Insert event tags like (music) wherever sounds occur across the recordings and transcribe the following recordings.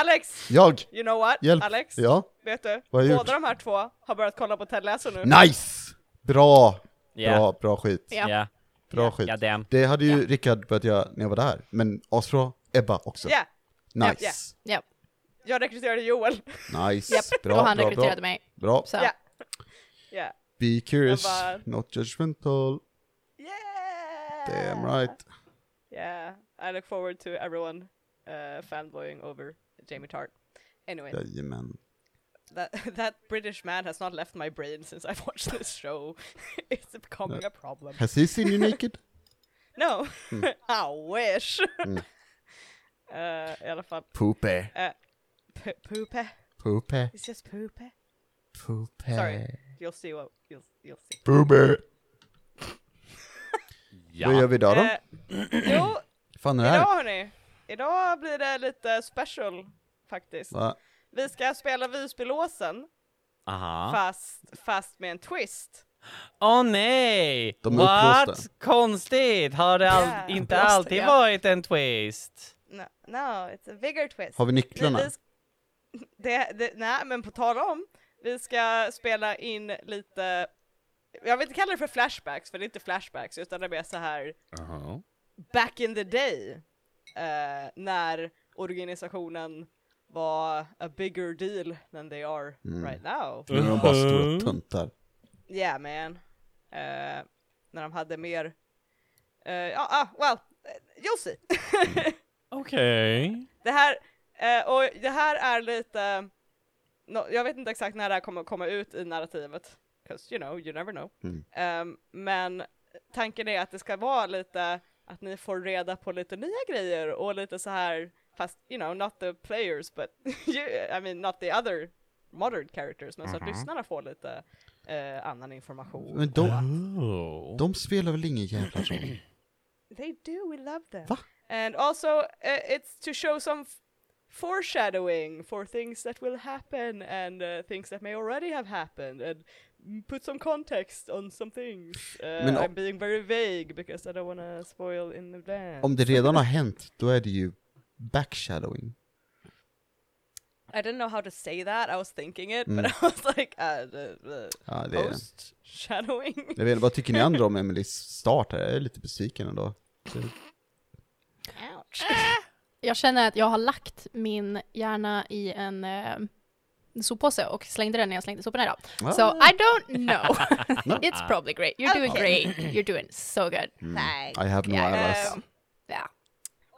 Alex! Jag! You know what? Hjälp! Alex, Ja? vet du? Båda gjort? de här två har börjat kolla på Ted Lasso nu. Nice! Bra! Ja, Bra, bra skit. Ja. ja, Bra skit. ja damn. Det hade ju Rickard börjat göra när jag var där, men asbra, Ebba också. Ja, Nice. Ja. jag rekryterade Joel. Nice. Japp, Bra, och han bra, rekryterade bra. mig. Bra. Så. Ja. Ja. Be curious, bara- not judgmental. Yeah! Damn right. Yeah, I look forward to everyone uh, fanboying over Jamie Tart. Anyway, Jajamän. that (laughs) that British man has not left my brain since I've watched this (laughs) show. it's becoming a problem. Has he seen you naked? (laughs) No, I wish. Mm. uh, I alla fall, Poope. P- Poope. Poope. It's just Poope. Poope. Sorry. You'll see what you'll you'll see. Poope. Vad gör Ja. vi idag då? Eh, (clears throat) jo, fan är det idag här? hörni. Idag blir det lite special faktiskt. Va? Vi ska spela Visbylåsen Aha. fast, fast med en twist. Åh nej! De är What? upplåsta. Konstigt! Har det all- Ja, inte upplåsta, alltid ja. varit en twist? No, no it's a bigger twist. Har vi nycklarna? Vi, vi, (laughs) det, det, nej, men på tal om, vi ska spela in lite, jag vill inte kalla det för flashbacks, för det är inte flashbacks, utan det är mer så här back in the day, eh, när organisationen var a bigger deal than they are Mm. right now. Nu är de bara stora töntar. Yeah man. Eh, när de hade mer, eh, ja, ah, well, eh, you'll see. (laughs) Okej. Det här, eh, och det här är lite, no, jag vet inte exakt när det här kommer komma ut i narrativet, 'cause you know, you never know. Mm. Ehm, men tanken är att det ska vara lite, att ni får reda på lite nya grejer och lite så här, fast you know, not the players but, (laughs) you, I mean not the other modern characters, men så att Mhm. lyssnarna får lite eh, annan information. Men de, Oh. de spelar väl ingen jävla roll? (clears throat) They do, we love them. Va? And also, uh, it's to show some foreshadowing for things that will happen and uh, things that may already have happened and mm, put some context on some things. Uh, Men I'm being very vague because I don't want to spoil in advance. Om det redan har hänt, då är det ju backshadowing. I didn't know how to say that, I was thinking it, Mm. but (laughs) I was like, uh, the, the Ja, det är... post-shadowing. Jag vet vad tycker ni andra om (laughs) Emelies start här? Jag är lite besviken ändå. Ouch. (laughs) Jag känner att jag har lagt min hjärna i en eh, soppåse och slängde den när jag slängde soporna idag. Ah. So I don't know. No. It's probably great. You're doing Okay. great. You're doing so good. Mm. Nej. I have no ideas. Ehm, Ja.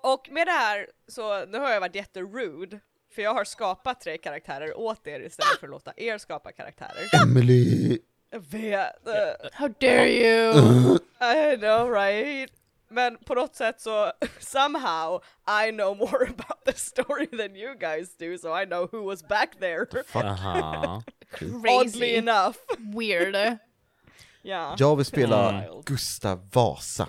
Och med det här, så nu har jag varit jätterude, för jag har skapat tre karaktärer åt er istället för att låta er skapa karaktärer. Emily! Jag vet, How dare you? I know right? Men på något sätt så, somehow, I know more (laughs) about the story than you guys do, so I know who was back there. Aha. Oddly Crazy. enough. Weird. (laughs) Ja. Jag vill spela. Gustav Vasa.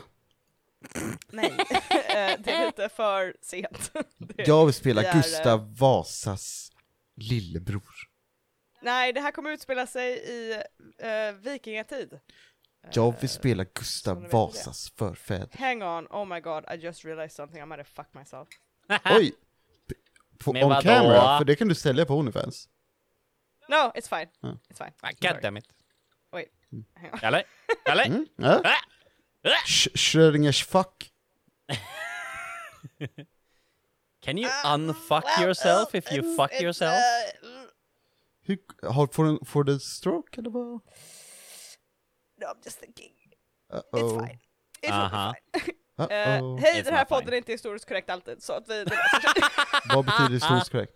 Nej, (laughs) Eh, det är lite för sent. (laughs) Det- Jag vill spela är, Gustav Vasas lillebror. Nej, det här kommer utspela sig i uh, vikingatid. Jag Eh, vill spela Gustav det. Vasas förfäder. Hang on, oh my god, I just realized something, I might have fucked myself. (laughs) Oj! På, on vadå? camera, för det kan du sälja på Onlyfans. No, it's fine. Ja. It's fine. Ah. God damn it. Wait. Hang on. Eller? Eller? Mm? Ja? Sch- Schrödingers fuck. (laughs) Can you Ah, unfuck yourself uh, if you it's- fuck it's, yourself? uh, Hur, har, får, den, får den stroke eller vad? no, I'm just thinking. Uh-oh. It's fine. It will Aha. be fine. (laughs) Eh, Uh-oh. hej, It's den här podden fine. är inte historiskt korrekt alltid, så att vi... det. Vad betyder historiskt (laughs) korrekt?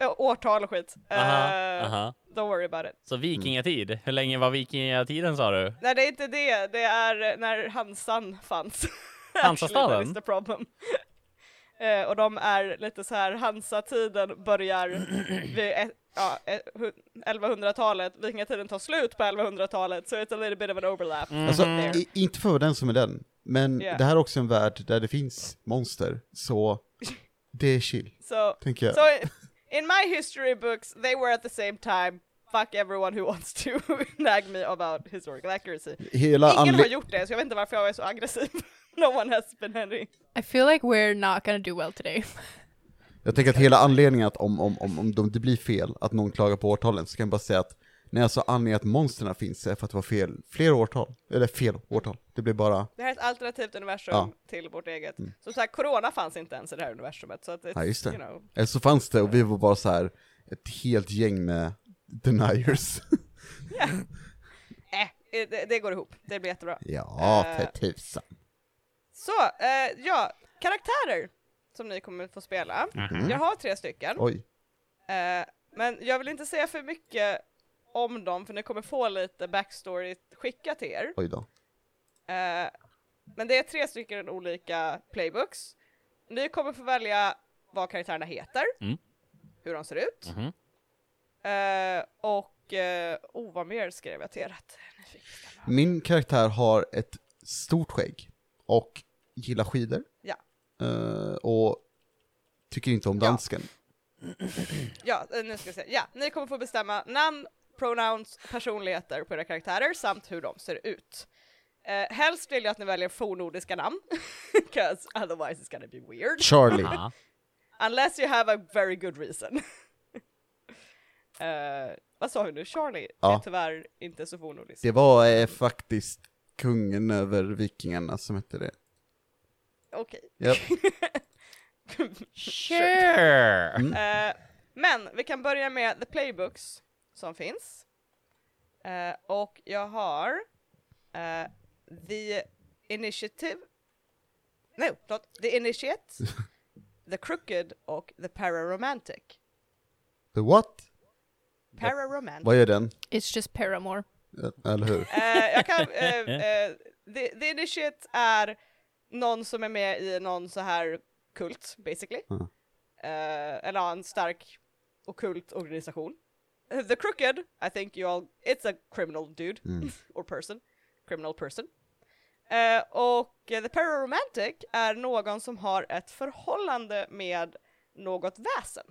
(laughs) Årtal och skit. Aha, aha. Don't worry about it. Så vikingatid, hur länge var vikingatiden sa du? Nej, det är inte det. Det är när Hansan fanns. Hansastaden? The problem. Eh, och de är lite så här, Hansa-tiden börjar (clears throat) vid ett, ja, ett, hu- 1100-talet, vikingatiden tar slut på 1100-talet, så it's a little bit of an overlap. Alltså, Mhm. i, inte för den som är den, men Yeah. det här är också en värld där det finns monster, så (laughs) det är chill, Så, tänker jag. so in my history books, they were at the same time, fuck everyone who (laughs) wants to nag me about historical accuracy. Hela Ingen har gjort det, så jag vet inte varför jag är så aggressiv. (laughs) no one has been any. I feel like we're not gonna do well today. Jag tänker att hela anledningen att om, om, om, om de, det blir fel, att någon klagar på årtalen, så kan jag bara säga att när jag sa anledningen att monstren finns är för att det var fel, fler årtal, eller fel årtal. Det blir bara, Det här är ett alternativt universum Ja. till vårt eget. Mm. Som sagt, corona fanns inte ens i det här universumet, så att Ja, just det. you know. eller så fanns det och vi var bara så här ett helt gäng med deniers. (laughs) Eh, det, det går ihop, det blir jättebra. ja, Eh. för tusan. Så, eh, ja, karaktärer som ni kommer få spela. Mm. Jag har tre stycken, Oj, eh, men jag vill inte säga för mycket om dem, för ni kommer få lite backstory skickat till er. oj då. Eh, men det är tre stycken olika playbooks. Ni kommer få välja vad karaktärerna heter, Mm. hur de ser ut, Mhm. eh, och eh, oh, vad mer skrev jag till er att ni fick bestämma. Min karaktär har ett stort skägg och gillar skidor. Ja. Eh, och tycker inte om Ja. dansken. (clears throat) Ja, eh, nu ska jag se. Ja, ni kommer få bestämma namn, pronouns, personligheter på era karaktärer samt hur de ser ut. Eh, helst vill jag att ni väljer fornordiska namn, (laughs) because otherwise it's gonna be weird. Charlie. Ja. Unless you have a very good reason. (laughs) Eh, vad sa du nu? Charlie? Ja. Det är tyvärr inte så fornordiskt. Det var eh, faktiskt kungen över vikingarna som hette det. Okej. Japp. (laughs) Sure! Mm. Eh, men vi kan börja med the playbooks som finns. Eh, och jag har eh, the initiative, no, not the initiate, (laughs) the crooked och the pararomantic. The what? Pararomantic. Vad är den? It's just Paramore. Eller hur? Eh, jag kan, (laughs) the, the initiate är någon som är med i någon så här kult, basically. Mm. Eller en stark ockult organisation. The crooked, I think you all, it's a criminal dude, Mm. (laughs) or person, criminal person. Eh, och eh, the pararomantic är någon som har ett förhållande med något väsen.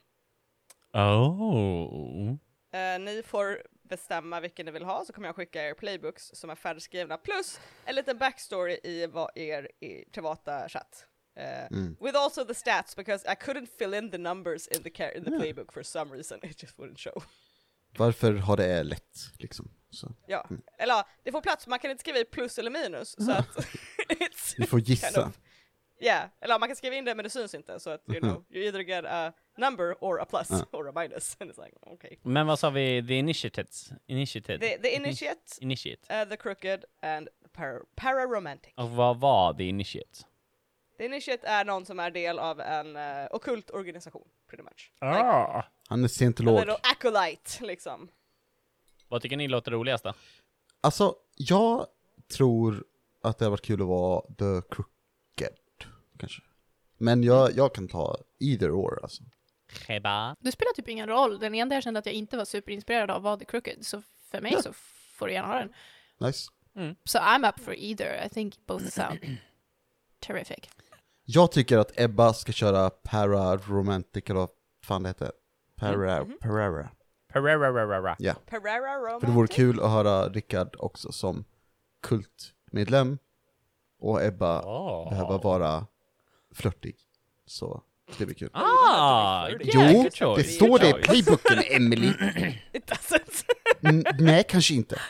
Oh. Eh, ni får bestämma vilken ni vill ha, så kommer jag skicka er playbooks som är färdigskrivna, plus en liten backstory i vad er i privata chatt. Eh, Mm. With also the stats, because I couldn't fill in the numbers in the, car- in the Ja. playbook for some reason, (laughs) it just wouldn't show. Varför har det lätt, liksom? Så. Ja, Mm. eller ja, det får plats, man kan inte skriva i plus eller minus, så att (laughs) Ni får kind gissa. of, yeah, eller ja, man kan skriva in det men det syns inte, så att you know, you either get a number or a plus Ja. or a minus, and it's like, okay. Men vad sa vi? The initiates? Initiated? The, the initiate, Initiate. uh, the crooked and the para- pararomantic. Och vad var the initiate? The Initiate är någon som är del av en uh, ockult organisation, pretty much. Ah. Han är scientolog. little acolyte, liksom. Vad tycker ni låter roligast då? Alltså, jag tror att det har varit kul att vara the crooked, kanske. Men jag, jag kan ta either or, alltså. Sheba. Det spelar typ ingen roll. Den enda jag kände att jag inte var superinspirerad av var The Crooked, så för mig Ja. så får du gärna ha den. Nice. Så I'm up for either. I think both sound (clears throat) terrific. Jag tycker att Ebba ska köra para-romantic, eller vad fan det heter. Para, Mhm. parara. Pararararara. Ja. Pereira Romantic. För det vore kul att höra Rickard också som kultmedlem. Och Ebba Oh. behöver vara flörtig. Så det blir kul. Ah! Yeah, jo, choice. det står det i playbooken, Emily. (clears throat) It doesn't. Nej, kanske inte.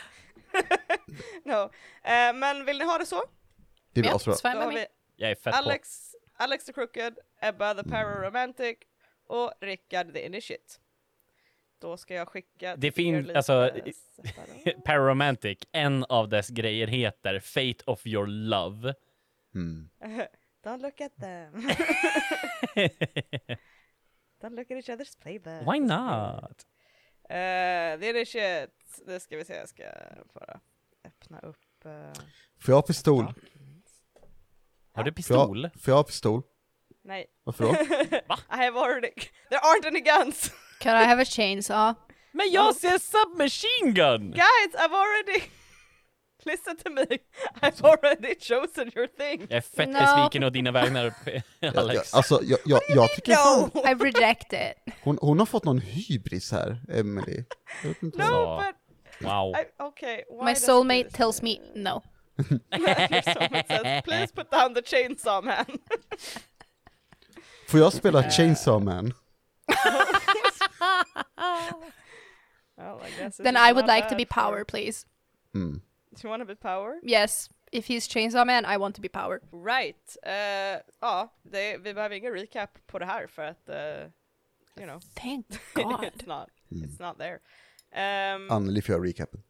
(laughs) no. Eh, men vill ni ha det så? Det blir asbra. Jag är fett Alex, Alex the Crooked, Ebba the Pararomantic och Rickard the Initiate. Då ska jag skicka Det finns- alltså. Pararomantic, (laughs) en av dess grejer heter Fate of your love. Mm. (laughs) Don't look at them. (laughs) Don't look at each other's playbooks. Why not? Uh, the Initiate, nu ska vi se, jag ska bara öppna upp. Uh, Får jag pistol? Har du Får pistol? jag, får jag ha pistol? nej. Varför då? (laughs) I have already, there aren't any guns! Can I have a chainsaw? Men jag ser submachine gun! Guys, I've already, listen to me, I've already chosen your thing. Jag är fett No. besviken å dina vägnar, (laughs) Jag, jag, Alex. alltså, jag, jag, jag tycker fan, No! I reject it. hon, hon har fått någon hybris här, Emily. Jag vet inte. No, but, Wow. I, okay. why My soulmate tells me no. (laughs) Your soulmate says, please put down the chainsaw man. Får jag spela Chainsaw Man? (laughs) Well, I guess Then I would like to bad be for- power, please. Mm. Do you wanna be power? Yes, if he's Chainsaw Man, I want to be power. Right. eh, ja, det, vi behöver ingen recap på det här för att, eh, you know, Thank (laughs) it's God. not, Mm. it's not there. Um, Anneli får göra recapen.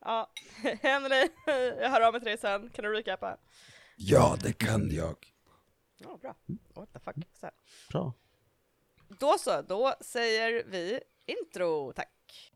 Ja, (laughs) Henry, jag hör av mig till dig sen. Kan du recapa? Ja, det kan jag. Ja, bra. What the fuck. Så här. Bra. Då så, då säger vi intro, tack.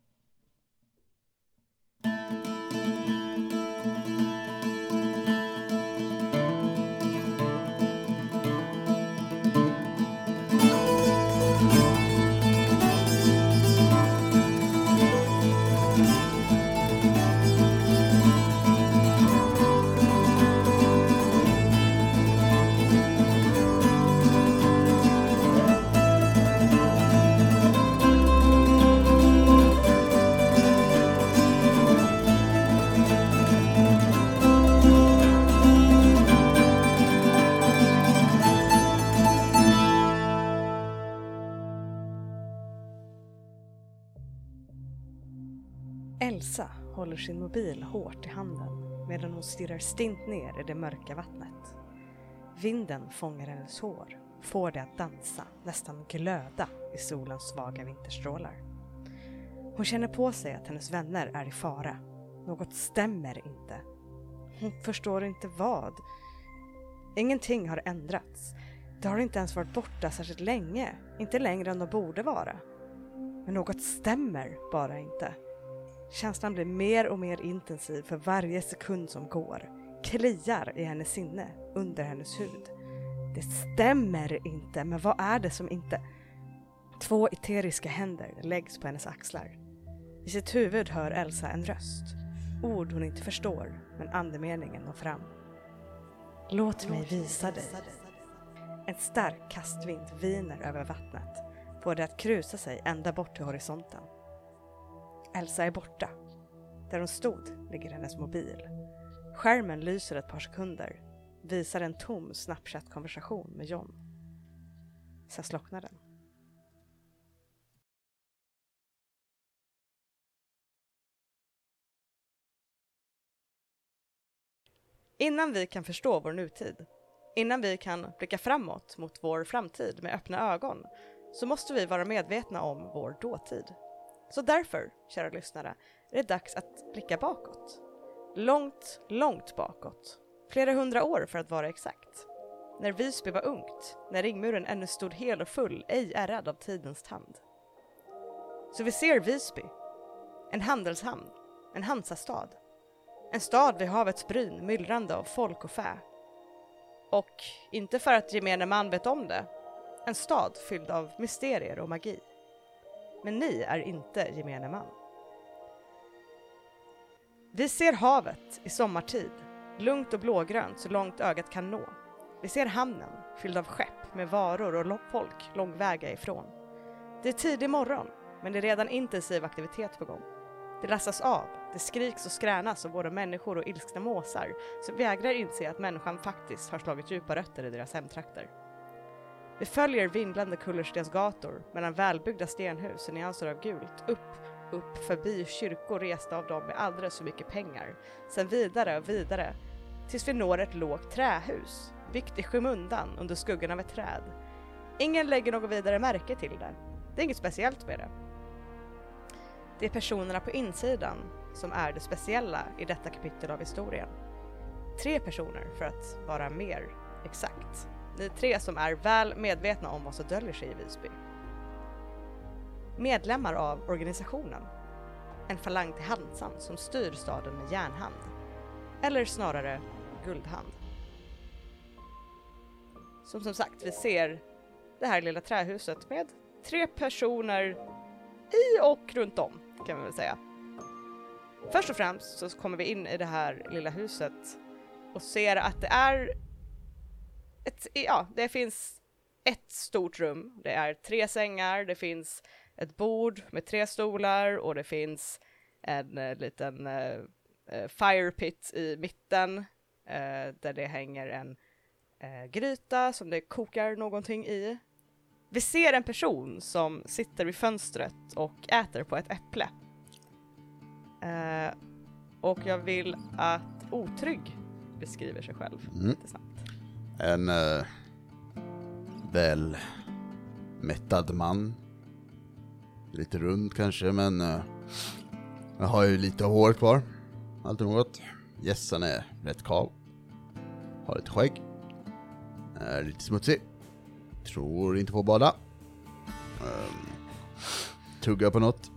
Elsa håller sin mobil hårt i handen medan hon stirrar stint ner i det mörka vattnet. Vinden fångar hennes hår, får det att dansa, nästan glöda i solens svaga vinterstrålar. Hon känner på sig att hennes vänner är i fara. Något stämmer inte. Hon förstår inte vad. Ingenting har ändrats. De har inte ens varit borta särskilt länge, inte längre än de borde vara. Men något stämmer bara inte. Känslan blir mer och mer intensiv för varje sekund som går. Kliar i hennes sinne, under hennes hud. Det stämmer inte, men vad är det som inte... Två eteriska händer läggs på hennes axlar. I sitt huvud hör Elsa en röst. Ord hon inte förstår, men andemeningen når fram. Låt mig visa dig. En stark kastvind viner över vattnet, får det att krusa sig ända bort till horisonten. Elsa är borta. Där hon stod ligger hennes mobil. Skärmen lyser ett par sekunder, visar en tom Snapchat-konversation med John. Sen slocknar den. Innan vi kan förstå vår nutid, innan vi kan blicka framåt mot vår framtid med öppna ögon, så måste vi vara medvetna om vår dåtid. Så därför, kära lyssnare, är det dags att blicka bakåt. Långt, långt bakåt. Flera hundra år för att vara exakt. När Visby var ungt, när ringmuren ännu stod hel och full, ej ärrad av tidens tand. Så vi ser Visby, en handelshamn, en Hansastad. En stad vid havets bryn, myllrande av folk och fä. Och, inte för att gemene man vet om det, en stad fylld av mysterier och magi. Men ni är inte gemene man. Vi ser havet i sommartid, lugnt och blågrönt så långt ögat kan nå. Vi ser hamnen fylld av skepp med varor och folk långväga ifrån. Det är tidig morgon, men det är redan intensiv aktivitet på gång. Det lastas av, det skriks och skränas av både människor och ilskna måsar som vägrar inse att människan faktiskt har slagit djupa rötter i deras hemtrakter. Vi följer vindlande kullerstensgator mellan välbyggda stenhus i nyanser av gult, upp, upp förbi kyrkor resta av dem med alldeles för mycket pengar, sen vidare och vidare tills vi når ett lågt trähus, byggt i skymundan under skuggan av ett träd. Ingen lägger något vidare märke till det. Det är inget speciellt med det. Det är personerna på insidan som är det speciella i detta kapitel av historien. Tre personer för att vara mer exakt. Ni tre som är väl medvetna om vad som döljer sig i Visby. Medlemmar av organisationen. En falang till Hansan som styr staden med järnhand. Eller snarare guldhand. Som som sagt, vi ser det här lilla trähuset med tre personer i och runt om kan vi väl säga. Först och främst så kommer vi in i det här lilla huset och ser att det är ett, ja, det finns ett stort rum. Det är tre sängar, det finns ett bord med tre stolar och det finns en eh, liten eh, eh, fire pit i mitten eh, där det hänger en eh, gryta som det kokar någonting i. Vi ser en person som sitter vid fönstret och äter på ett äpple. Eh, och jag vill att Otrygg beskriver sig själv Mm. lite snabbt. En eh, väl mättad man. Lite rund kanske, men eh, jag har ju lite hår kvar. Alltid något. Gässan är rätt kav. Har lite skägg. Är lite smutsig. Tror inte på att bada. Ehm, um, tuggar på något.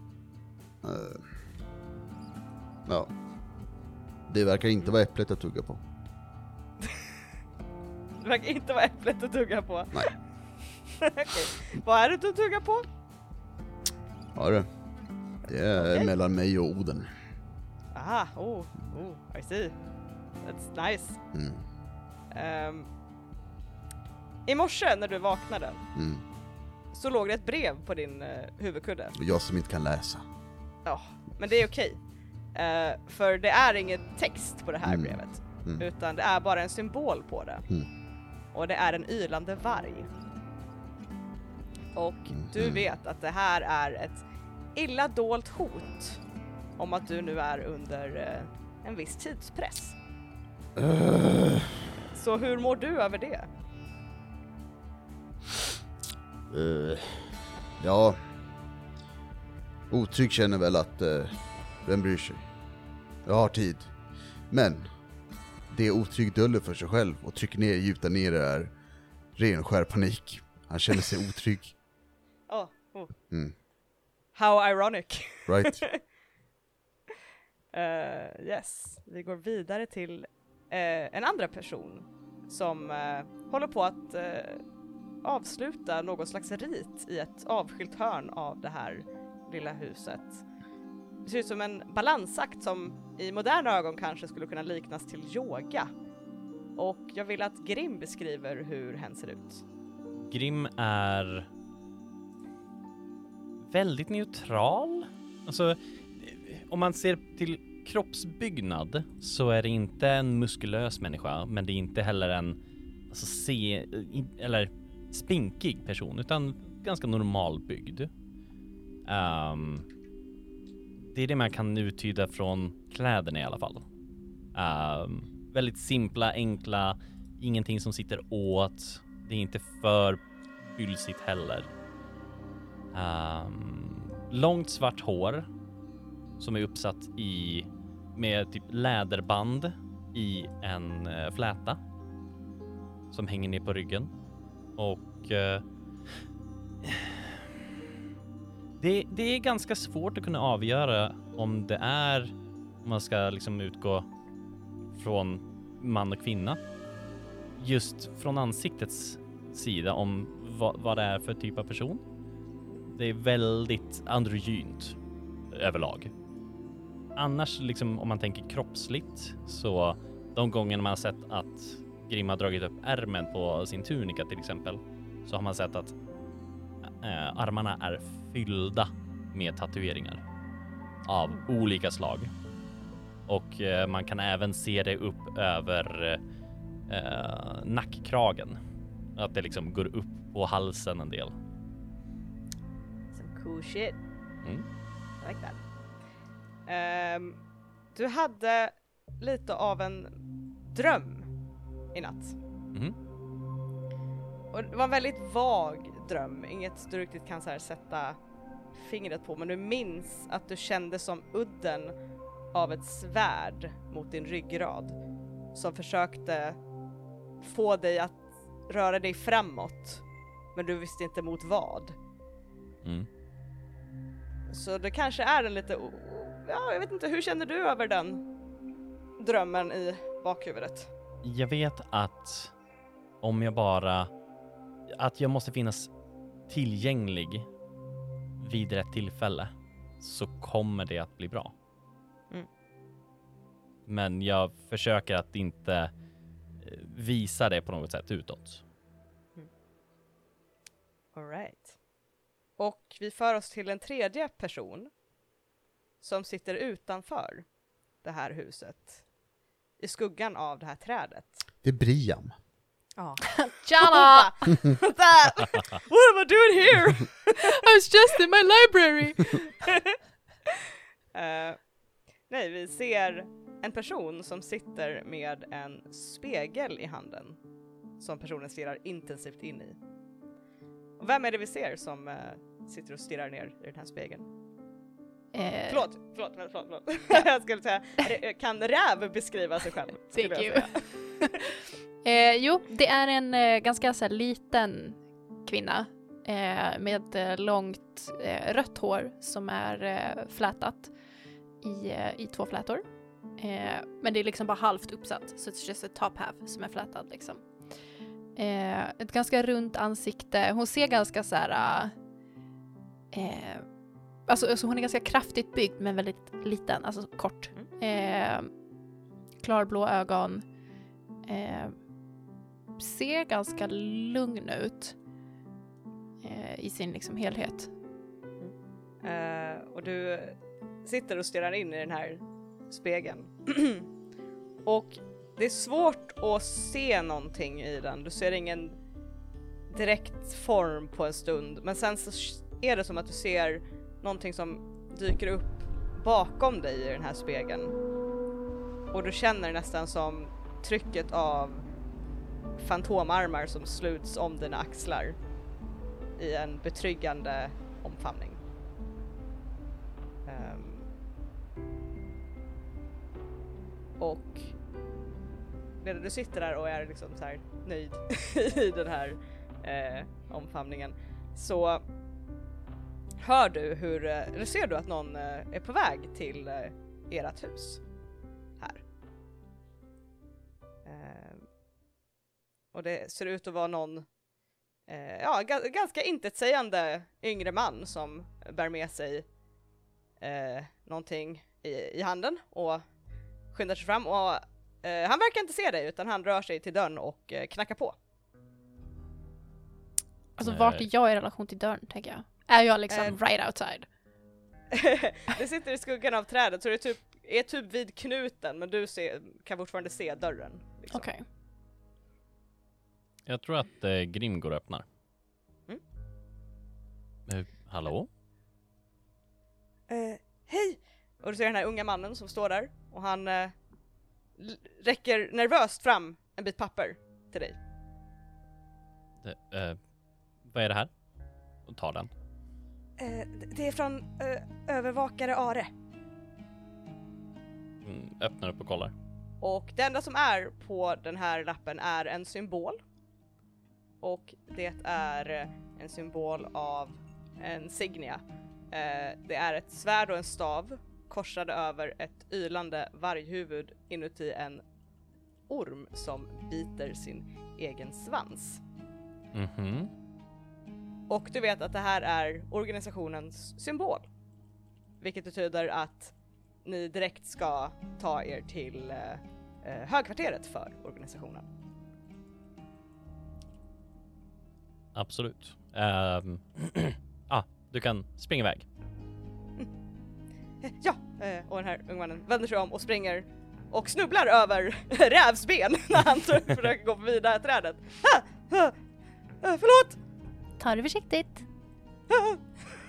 Uh, ja. Det verkar inte vara äpplet jag tuggar på. Det verkar inte vara äpplet att tugga på. Nej. (laughs) Okej, vad är det du tuggar på? Ja det. Det är Okej. mellan mig och Oden. Aha, oh, oh, I see. That's nice. Mm. Ehm, I morse när du vaknade Mm. så låg det ett brev på din uh, huvudkudde. Och jag som inte kan läsa. Ja, men det är okej. Eh, för det är ingen text på det här Mm. brevet, Mm. utan det är bara en symbol på det. Mm. Och det är en ylande varg. Och du Mhm. vet att det här är ett illa dolt hot om att du nu är under eh, en viss tidspress. Så hur mår du över det? Eh, ja. Otrygg känner väl att, uh, vem bryr sig? Jag har tid. Men, det Otrygg döljer för sig själv och trycker ner gjuta ner det är ren skär panik. Han känner sig (laughs) otrygg. Oh, oh. Mm. How ironic. Right? (laughs) Eh, yes, vi går vidare till eh, en andra person som eh, håller på att avsluta någon slags rit i ett avskilt hörn av det här lilla huset. Det ser ut som en balansakt som i moderna ögon kanske skulle kunna liknas till yoga. Och jag vill att Grim beskriver hur hen ser ut. Grim är väldigt neutral. Alltså, om man ser till kroppsbyggnad så är det inte en muskulös människa, men det är inte heller en alltså, se, eller spinkig person, utan ganska normalbyggd. Um, ehm, det är det man kan uttyda från kläderna i alla fall. Um, väldigt simpla, enkla, ingenting som sitter åt. Det är inte för bylsigt heller. Um, långt svart hår som är uppsatt i med typ läderband i en eh, fläta som hänger ner på ryggen och uh, det, det är ganska svårt att kunna avgöra om det är om man ska liksom utgå från man och kvinna just från ansiktets sida om vad, vad det är för typ av person. Det är väldigt androgynt överlag. Annars, liksom om man tänker kroppsligt, så de gångerna man har sett att Grim har dragit upp ärmen på sin tunika till exempel, så har man sett att eh, armarna är fyllda med tatueringar av olika slag. Och eh, man kan även se det upp över eh, nackkragen. Att det liksom går upp på halsen en del. Some cool shit. Mm. I like that. Ehm, du hade lite av en dröm i natt. Mhm. Och det var en väldigt vag dröm, inget du riktigt kan så här sätta fingret på, men du minns att du kände som udden av ett svärd mot din ryggrad som försökte få dig att röra dig framåt, men du visste inte mot vad. Mm. Så det kanske är en lite, ja jag vet inte, hur känner du över den drömmen i bakhuvudet? Jag vet att om jag bara, att jag måste finnas tillgänglig vid rätt tillfälle så kommer det att bli bra. Mm. Men jag försöker att inte eh, visa det på något sätt utåt. Alright. Och vi för oss till en tredje person som sitter utanför det här huset i skuggan av det här trädet. Det är Briam. Tjena! That, (laughs) what am I doing here? I was just in my library! (laughs) Eh, nej, vi ser en person som sitter med en spegel i handen som personen stirrar intensivt in i. Och vem är det vi ser som eh, sitter och stirrar ner i den här spegeln? Eh, Förlåt, förlåt, förlåt, förlåt. förlåt. (laughs) jag skulle säga, är det- kan räv beskriva sig själv? Thank jag you. (laughs) Eh, jo, det är en eh, ganska så här, liten kvinna eh, med eh, långt eh, rött hår som är eh, flätat i, i två flätor. Men det är liksom bara halvt uppsatt, så it's just a top half som är flätad liksom. Ett ganska runt ansikte. Hon ser ganska så här... Alltså, alltså hon är ganska kraftigt byggd men väldigt liten, alltså kort. Eh, klarblå ögon. Eh, ser ganska lugn ut eh, i sin liksom helhet. Eh, och du sitter och stirrar in i den här spegeln. (clears throat) och det är svårt att se någonting i den. Du ser ingen direkt form på en stund, men sen så är det som att du ser någonting som dyker upp bakom dig i den här spegeln. Och du känner nästan som trycket av fantomarmar som sluts om dina axlar i en betryggande omfamning. Um. och medan du sitter där och är liksom så här nöjd (laughs) i den här eh, omfamningen så hör du hur, eh, eller ser du att någon eh, är på väg till eh, ert hus här. Ehm. och det ser ut att vara någon ja, ga- ganska intetsägande yngre man som bär med sig eh, någonting i, i handen och skyndar sig fram och eh, han verkar inte se dig utan han rör sig till dörren och eh, knackar på. Alltså vart är jag i relation till dörren tänker jag? Är jag liksom Eh. right outside? (laughs) det sitter i skuggan av trädet så det är typ, är typ vid knuten men du ser, kan fortfarande se dörren. Liksom. Okej. Jag tror att eh, Grim går och öppnar. Mm. Eh, hallå? Eh, hej! Och du ser den här unga mannen som står där och han eh, räcker nervöst fram en bit papper till dig. Det, eh, vad är det här? Och tar den. Eh, det är från eh, övervakare Are. Mm, öppnar upp och kollar. Och det enda som är på den här lappen är en symbol. Och det är en symbol av en signia. Eh, det är ett svärd och en stav korsade över ett ylande varghuvud inuti en orm som biter sin egen svans. Mhm. Och du vet att det här är organisationens symbol. Vilket betyder att ni direkt ska ta er till eh, eh, högkvarteret för organisationen. Absolut. Ehm, (clears throat) ah, du kan springa iväg. Eh, (laughs) Ja, eh, och den här ungmannen vänder sig om och springer och snubblar över (laughs) rävsben när han (laughs) försöker gå förbi det här trädet. Ah, ah, eh, förlåt! Ta det försiktigt.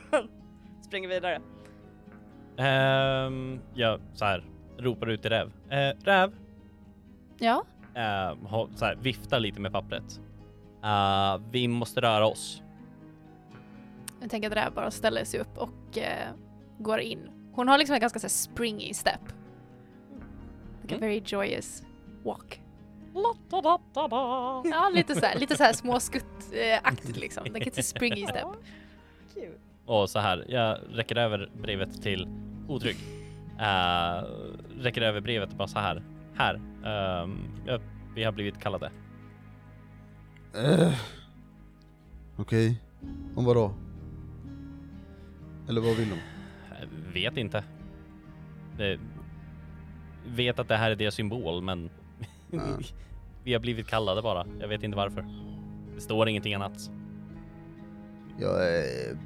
(laughs) Springer vidare. Ehm, jag så här, ropar ut till Räv. Eh, Räv! Ja, Uh, så här, viftar lite med pappret. Eh, vi måste röra oss. jag tänker att Räv bara ställer sig upp och eh, går in. Hon har liksom en ganska så här, springy step. Like a Mm. very joyous walk. Ja, lite så här, lite så här småskuttaktigt liksom. Like it's a springy step. Och så här, jag räcker över brevet till Otrygg. Uh, räcker över brevet och bara så här. Här. ja, vi har blivit kallade. Eh. Okej. Om vad då? Eller vad vill de? Eh, vet inte. Vet att det här är deras symbol, men. Vi har blivit kallade bara. Jag vet inte varför. Det står ingenting annat. Jag eh,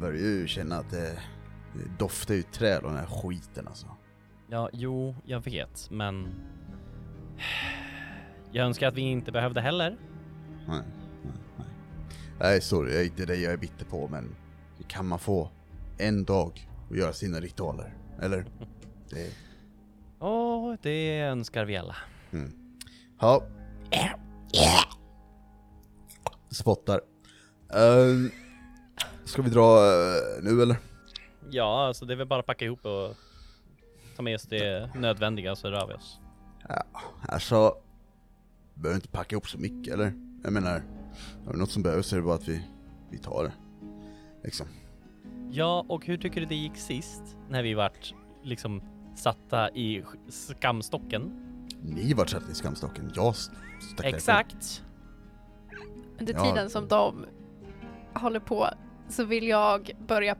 börjar ju känna att det, det doftar ju träd och den här skiten alltså. Ja, jo, jag vet, men jag önskar att vi inte behövde heller. nej, nej, nej. Nej, sorry, jag är inte det jag är bitter på, men kan man få en dag att göra sina ritualer? Eller? Det... (laughs) Åh, det önskar vi alla. Mm. Ja. Spottar. Uh, ska vi dra uh, nu eller? Ja, alltså det är väl bara att packa ihop och ta med oss det nödvändiga så rör vi oss. Ja, alltså. Behöver inte packa ihop så mycket eller? Jag menar, har vi något som behövs så är det bara att vi, vi tar det. Liksom. Ja, och hur tycker du det gick sist? När vi vart liksom satta i skamstocken? Ni vart satta i skamstocken, jag stack Exakt. Under tiden ja. som de håller på så vill jag börja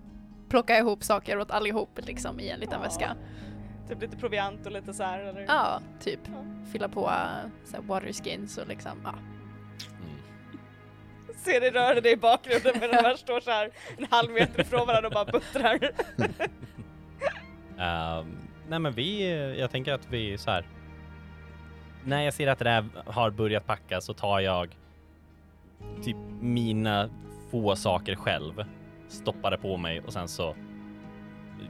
plocka ihop saker åt allihop liksom i en liten ja. väska. Typ lite proviant och lite så här eller? Ja, typ. Ja. Fylla på så här, waterskins och liksom, ja. Mm. Ser dig röra dig i bakgrunden medan de här står så här en halv meter ifrån varandra och bara buttrar. um, (laughs) nej men vi, jag tänker att vi så här. När jag ser att det där har börjat packa så tar jag typ mina få saker själv, stoppar det på mig och sen så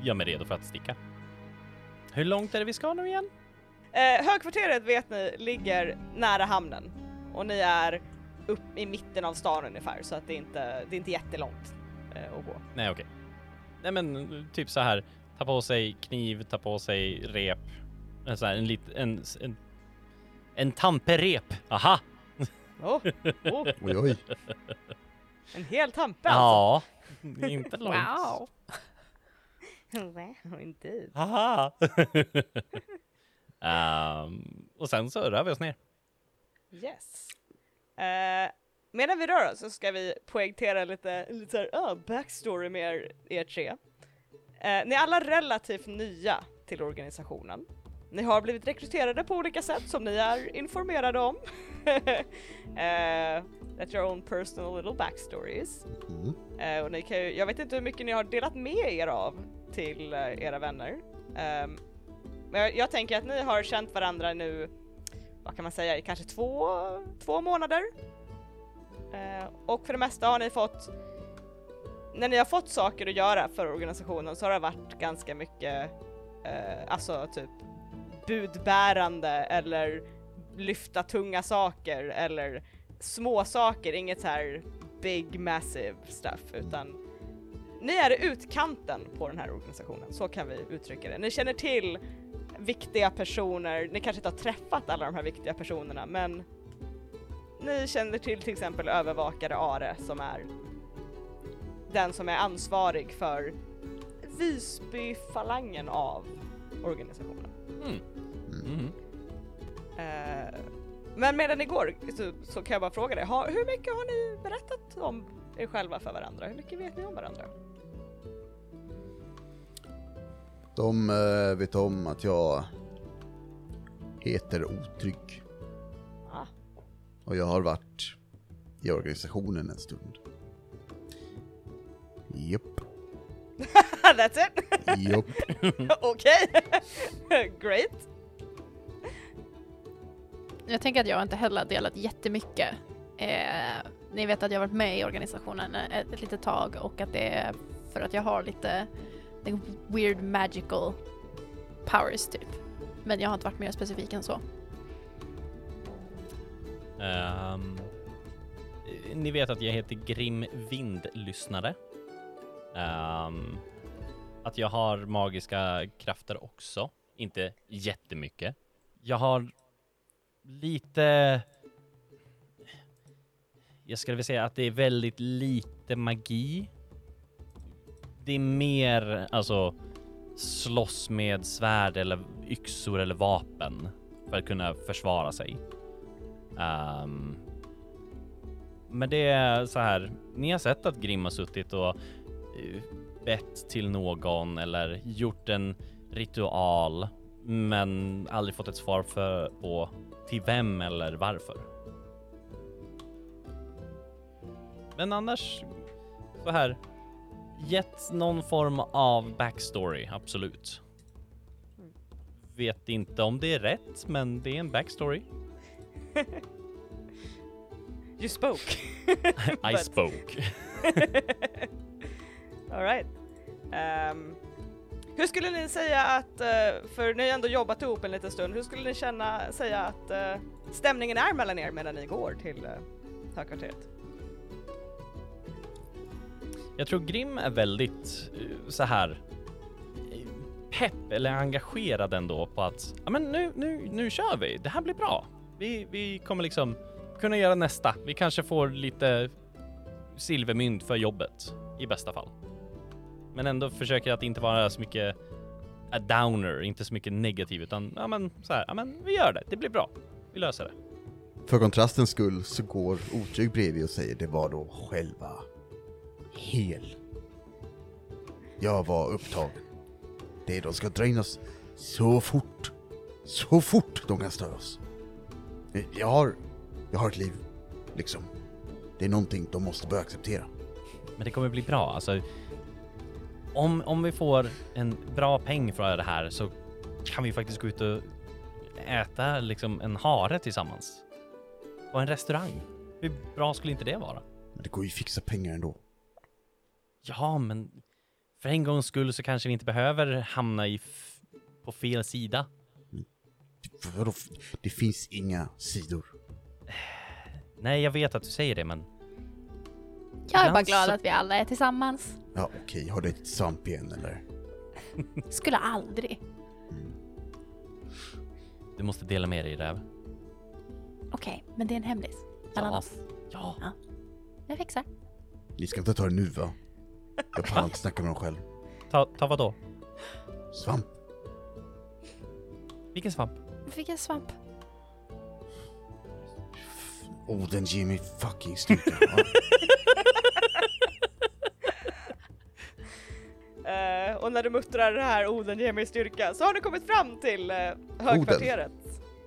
gör mig redo för att sticka. Hur långt är det vi ska nu igen? Eh, högkvarteret vet ni ligger nära hamnen och ni är upp i mitten av stan ungefär så att det är inte, det är inte jättelångt eh, att gå. Nej okej. Okay. Nej men typ så här, ta på sig kniv, ta på sig rep, så här, en lit, en, en, en tamperep, aha! Oh, oh. (laughs) oj, oj. En hel tampe alltså? Ja, (laughs) inte långt. Wow. (laughs) wow, indeed. Haha! um, och sen så rör vi oss ner. Yes. Uh, medan vi rör oss så ska vi poängtera lite, lite såhär, oh, backstory med er, er tre. Uh, ni är alla relativt nya till organisationen. Ni har blivit rekryterade på olika sätt som ni är informerade om. (laughs) uh, that your own personal little backstories. Mm. Uh, och ni kan ju, jag vet inte hur mycket ni har delat med er av till uh, era vänner. Um, men jag, jag, tänker att ni har känt varandra nu, vad kan man säga, i kanske två, två månader. Uh, och för det mesta har ni fått, när ni har fått saker att göra för organisationen så har det varit ganska mycket, alltså typ budbärande eller lyfta tunga saker eller små saker, inget så här big massive stuff utan ni är i utkanten på den här organisationen, så kan vi uttrycka det. Ni känner till viktiga personer, ni kanske inte har träffat alla de här viktiga personerna men ni känner till till exempel övervakare Are som är den som är ansvarig för Visbyfalangen av organisationen. Mm. Mm. Uh, men medan ni går så, så, kan jag bara fråga dig, ha, hur mycket har ni berättat om er själva för varandra? Hur mycket vet ni om varandra? De uh, vet om att jag heter Otrygg. Ah. Och jag har varit i organisationen en stund. Japp. (laughs) That's it? Japp. (laughs) Okej. (laughs) Great. Jag tänker att jag inte heller delat jättemycket. Eh, ni vet att jag varit med i organisationen ett, ett litet tag och att det är för att jag har lite weird magical powers typ. Men jag har inte varit mer specifik än så. Um, ni vet att jag heter Grim Vindlyssnare. Um, att jag har magiska krafter också, inte jättemycket. Jag har lite... Jag skulle vilja säga att det är väldigt lite magi. Det är mer alltså slåss med svärd eller yxor eller vapen för att kunna försvara sig. Um, men det är så här. Ni har sett att Grim har suttit och bett till någon eller gjort en ritual, men aldrig fått ett svar för på till vem eller varför. Men annars så här. Gett någon form av backstory, absolut. Vet inte om det är rätt, men det är en backstory. (laughs) You spoke. (laughs) I spoke. (laughs) Alright. Um, ehm, hur skulle ni säga att, eh, för ni har ändå jobbat ihop en liten stund, hur skulle ni känna, säga att eh, stämningen är mellan er medan ni går till uh, högkvarteret? Jag tror Grim är väldigt så här pepp eller engagerad ändå på att ja, men nu, nu, nu kör vi. Det här blir bra. Vi, vi kommer liksom kunna göra nästa. Vi kanske får lite silvermynt för jobbet i bästa fall. Men ändå försöker att inte vara så mycket a downer, inte så mycket negativ utan ja men så här, ja men vi gör det. Det blir bra. Vi löser det. För kontrastens skull så går Otrygg bredvid och säger det var då själva hel. Jag var upptagen. Det de ska dra in oss så fort, så fort de kan störa oss. Jag har, jag har ett liv, liksom. Det är någonting de måste börja acceptera. Men det kommer bli bra. Alltså, om, om vi får en bra peng för det här så kan vi faktiskt gå ut och äta liksom en hare tillsammans. På en restaurang. Hur bra skulle inte det vara? Men det går ju fixa pengar ändå. Ja, men för en gångs skull så kanske vi inte behöver hamna i på fel sida. Vadå? Det finns inga sidor. Nej, jag vet att du säger det, men Jag är bara glad att vi alla är tillsammans. Ja, okej, har du ett svamp igen eller? (laughs) Skulle aldrig. du måste dela med dig, Räv. Okej, men det är en hemlis. Mellan Ja. oss. Ja. Jag fixar. Ni ska inte ta det nu va? Jag pallar inte snacka med dem själv. Ta, ta vad då? Svamp? Vilken svamp? Jag fick en svamp. Oh, den ger mig fucking styrka. (laughs) Eh, och när du muttrar det här Oden ger mig styrka så har ni kommit fram till uh, högkvarteret.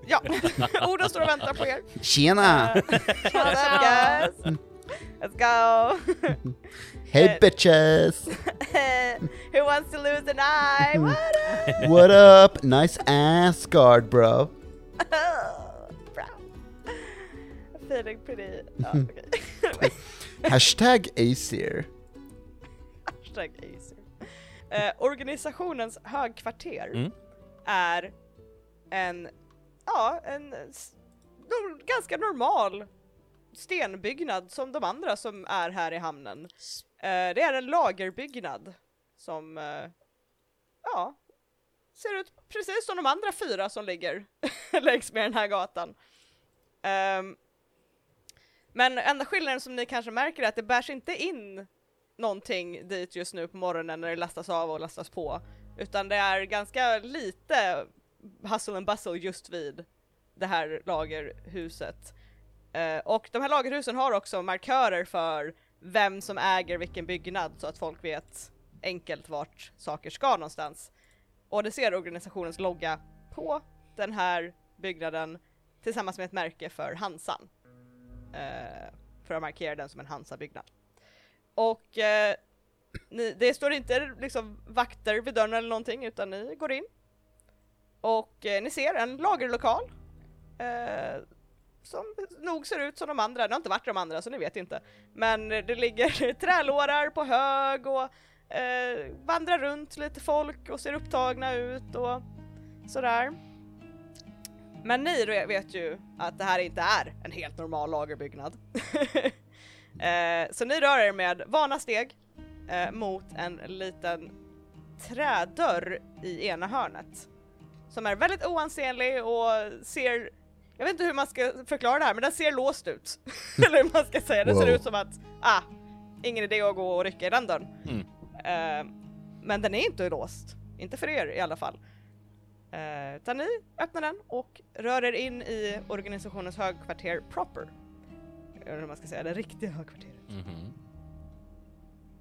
Ja, (laughs) Oden står och väntar på er. Tjena! Eh, What's up guys? Let's go! (laughs) Hey bitches! Who wants to lose an eye? What up? What up? Nice ass guard bro. Feeling pretty... (laughs) Ja, okej. (laughs) Hashtag Aesir. Hashtag Acer. Eh, organisationens högkvarter Mm. är en, ja, en ganska normal stenbyggnad som de andra som är här i hamnen. Eh, det är en lagerbyggnad som, eh, ja, ser ut precis som de andra fyra som ligger (laughs) längs med den här gatan. Ehm, men enda skillnaden som ni kanske märker är att det bärs inte in någonting dit just nu på morgonen när det lastas av och lastas på. Utan det är ganska lite hustle and bustle just vid det här lagerhuset. Eh, och de här lagerhusen har också markörer för vem som äger vilken byggnad så att folk vet enkelt vart saker ska någonstans. Och det ser organisationens logga på den här byggnaden tillsammans med ett märke för Hansan. Eh, för att markera den som en Hansa-byggnad. Och eh, ni, det står inte liksom vakter vid dörren eller någonting utan ni går in. Och eh, ni ser en lagerlokal. Eh, som nog ser ut som de andra, det har inte varit de andra så ni vet inte. Men det ligger (laughs) trälårar på hög och eh, vandrar runt lite folk och ser upptagna ut och sådär. Men ni vet ju att det här inte är en helt normal lagerbyggnad. (laughs) eh, så ni rör er med vana steg eh, mot en liten trädörr i ena hörnet. Som är väldigt oansenlig och ser, jag vet inte hur man ska förklara det här, men den ser låst ut. (laughs) Eller hur man ska säga, det ser Wow. ut som att, ah, ingen idé att gå och rycka i den dörren. Mm. Eh, men den är inte låst, inte för er i alla fall. Eh, utan ni öppnar den och rör er in i organisationens högkvarter proper. Jag inte hur man ska säga, det riktiga högkvarteret. Mhm.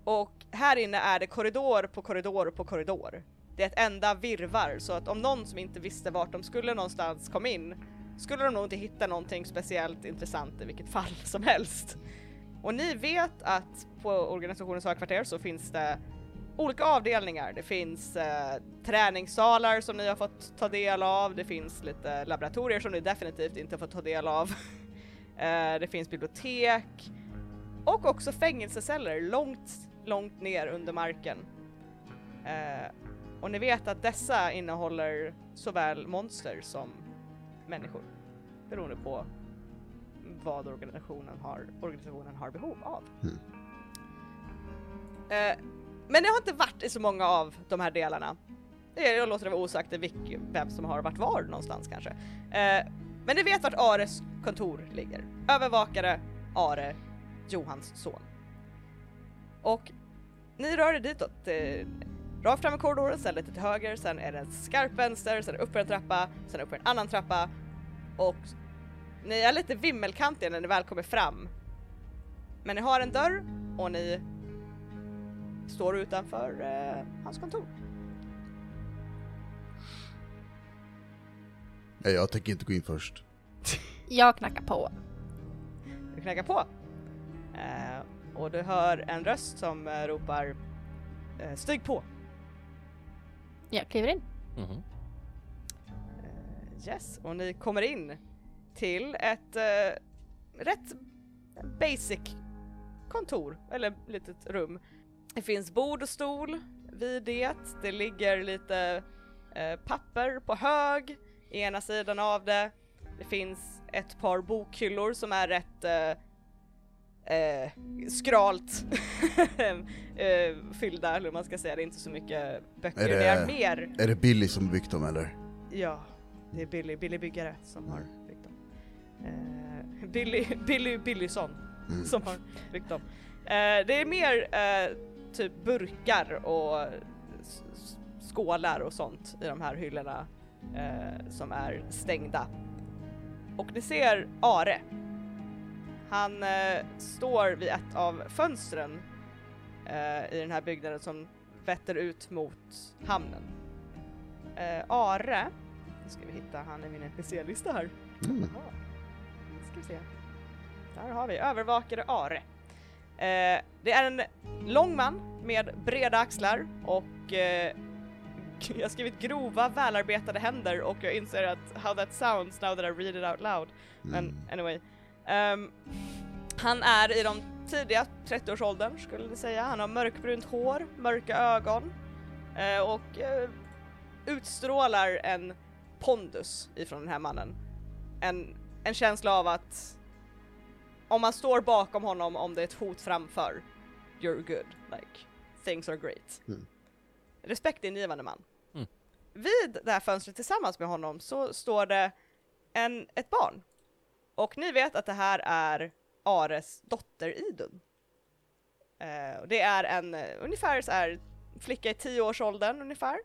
Och här inne är det korridor på korridor på korridor. Det är ett enda virvar så att om någon som inte visste vart de skulle någonstans kom in skulle de nog inte hitta någonting speciellt intressant i vilket fall som helst. Och ni vet att på organisationens högkvarter så finns det olika avdelningar. Det finns eh, träningssalar som ni har fått ta del av, det finns lite laboratorier som ni definitivt inte fått ta del av. (laughs) eh, det finns bibliotek och också fängelseceller långt, långt ner under marken. Eh, och ni vet att dessa innehåller såväl monster som människor beroende på vad organisationen har, organisationen har behov av. Mm. Men det har inte varit i så många av de här delarna. Jag låter det vara osagt vem som har varit var någonstans kanske. Eh, men ni vet vart Ares kontor ligger. Övervakare Are, Johans son. Och ni rör er ditåt. Eh, rakt fram i korridoren, sen lite till höger, sen är det en skarp vänster, sen upp en trappa, sen upp en annan trappa. Och ni är lite vimmelkantiga när ni väl kommer fram. Men ni har en dörr och ni står utanför eh, hans kontor. Nej, jag tänker inte gå in först. (laughs) Jag knackar på. Du knackar på. Eh, och du hör en röst som eh, ropar eh, Stig på! Jag kliver in. Mhm. Eh, yes, och ni kommer in till ett eh, rätt basic kontor, eller litet rum. Det finns bord och stol vid det, det ligger lite eh, papper på hög i ena sidan av det. Det finns ett par bokhyllor som är rätt eh, eh, skralt (laughs) eh, fyllda, eller hur man ska säga, det är inte så mycket böcker, Är det... det- är mer Är det Billy som byggt dem eller? Ja, det är Billy, Billy Byggare som har byggt dem. Eh, Billy, (laughs) Billy Billysson Mm. som har byggt dem. Eh, det är mer typ burkar och skålar och sånt i de här hyllorna eh, som är stängda. Och ni ser Are. Han eh, står vid ett av fönstren eh, i den här byggnaden som vetter ut mot hamnen. Eh, Are, nu ska vi hitta han i min NPC-lista här. Mm. Nu ska vi se. Där har vi övervakare Are. Eh, det är en lång man med breda axlar och eh, jag har skrivit grova välarbetade händer och jag inser att how that sounds now that I read it out loud. Men Mm. anyway. Ehm, han är i de tidiga 30-årsåldern skulle jag säga. Han har mörkbrunt hår, mörka ögon eh, och eh, utstrålar en pondus ifrån den här mannen. En, en känsla av att om man står bakom honom om det är ett hot framför, you're good, like things are great. Mm. Respektingivande man. Mm. Vid det här fönstret tillsammans med honom så står det en, ett barn. Och ni vet att det här är Ares dotter Idun. Eh, och det är en eh, ungefär så här flicka i tioårsåldern ungefär.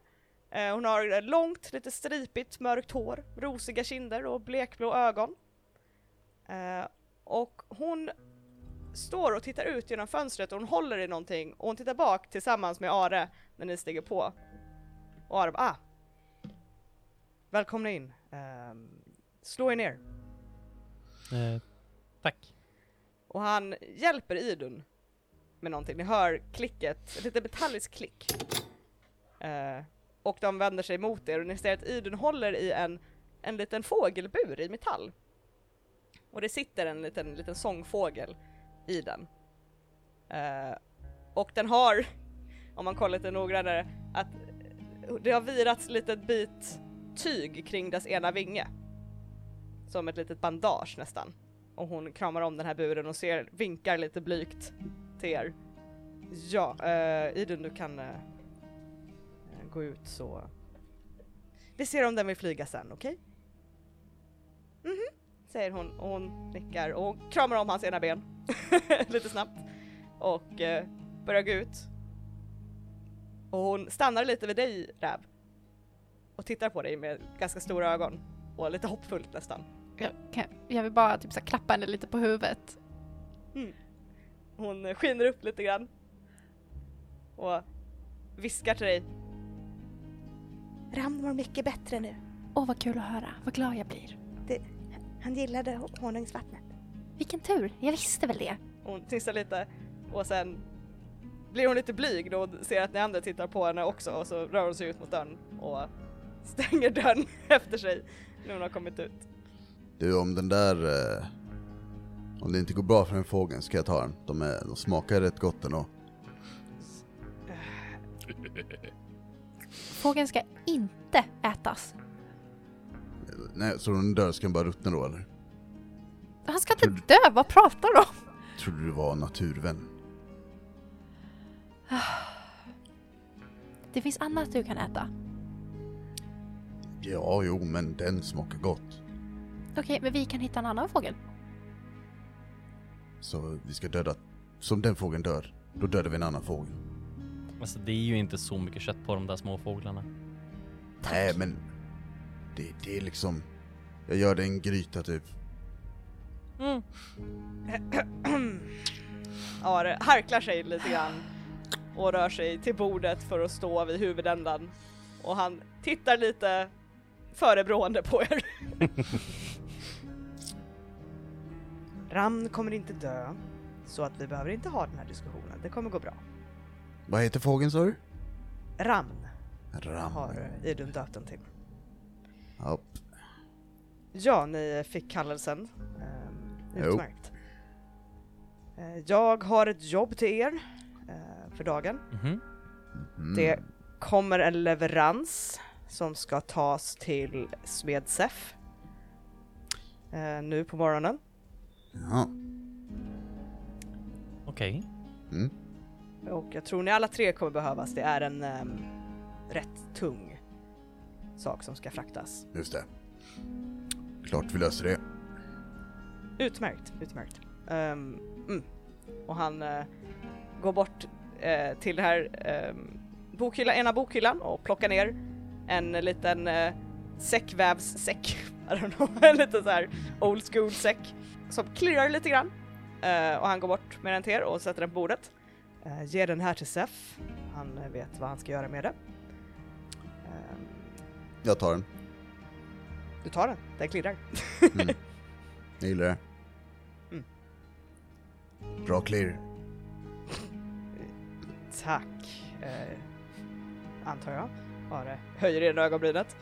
Eh, hon har långt, lite stripigt, mörkt hår, rosiga kinder och blekblå ögon. Eh, och hon står och tittar ut genom fönstret och hon håller i någonting och hon tittar bak tillsammans med Are när ni stiger på. Och Are bara ah. Välkomna in. Ehm, slå er ner. Eh, tack. Och han hjälper Idun med någonting. Ni hör klicket, ett litet metalliskt klick. Eh, och de vänder sig mot er och ni ser att Idun håller i en, en liten fågelbur i metall. Och det sitter en liten, liten sångfågel i den. Uh, och den har, om man kollar lite noggrannare, att det har virats litet bit tyg kring dess ena vinge. Som ett litet bandage nästan och hon kramar om den här buren och ser, vinkar lite blygt till er. Ja, uh, Idun du kan uh, gå ut så... Vi ser om den vill flyga sen, okej? Mhm, säger hon och hon nickar och hon kramar om hans ena ben (laughs) lite snabbt och eh, börjar gå ut. Och hon stannar lite vid dig Räv och tittar på dig med ganska stora ögon och lite hoppfullt nästan. Jag, kan, jag vill bara typ så klappa henne lite på huvudet. Hon skiner upp lite grann. Och viskar till dig. Ram mår mycket bättre nu. Åh vad kul att höra, vad glad jag blir. Han gillade honungsvattnet. Vilken tur, jag visste väl det. Hon tissar lite och sen blir hon lite blyg då och ser att ni andra tittar på henne också och så rör hon sig ut mot dörren och (laughs) stänger dörren (laughs) efter sig när hon har kommit ut. Du, om den där... eh, Om det inte går bra för en fågel ska jag ta den. De, är, de smakar rätt gott ändå. Fågeln ska inte ätas. Nej, så den dör ska den bara ruttna då eller? Han ska inte dö, vad pratar du om? Trodde du var naturvän? (sighs) Det finns annat du kan äta. Ja, jo, men den smakar gott. Okej, men vi kan hitta en annan fågel. Så vi ska döda... Som den fågeln dör, då dödar vi en annan fågel. Alltså det är ju inte så mycket kött på de där små fåglarna. Nej, men... Det, det är liksom... Jag gör det en gryta typ. Mm. (clears throat) Ja, det harklar sig lite grann och rör sig till bordet för att stå vid huvudändan. Och han tittar lite förebrående på er. (laughs) Ram kommer inte dö, så att vi behöver inte ha den här diskussionen. Det kommer gå bra. Vad heter fågeln sa du? Ramn Ram. har Idun döpt den till. Ja, Ja, ni fick kallelsen. Jo. utmärkt. Eh, Jag har ett jobb till er eh, för dagen. Mhm. mm. Det kommer en leverans som ska tas till Smedsef eh, nu på morgonen. Ja. Okej. Mm. Och jag tror ni alla tre kommer behövas. Det är en ehm, rätt tung sak som ska fraktas. Just det. Klart vi löser det. Utmärkt, utmärkt. Ehm, mm. Och han eh, går bort eh, till det här um, bokhyllan, ena bokhyllan och plockar ner en liten uh, säckvävssäck. (laughs) I don't know, (laughs) en liten så här old school säck som klirrar lite grann. Eh, och han går bort med den till er och sätter den på bordet. Uh, ger den här till Sef. Han vet vad han ska göra med det. Ehm, Jag tar den. du tar den, den klirrar. Mm. Jag gillar det. Mm. Bra clear. Tack, eh, antar jag. Bara höjer ena ögonbrynet.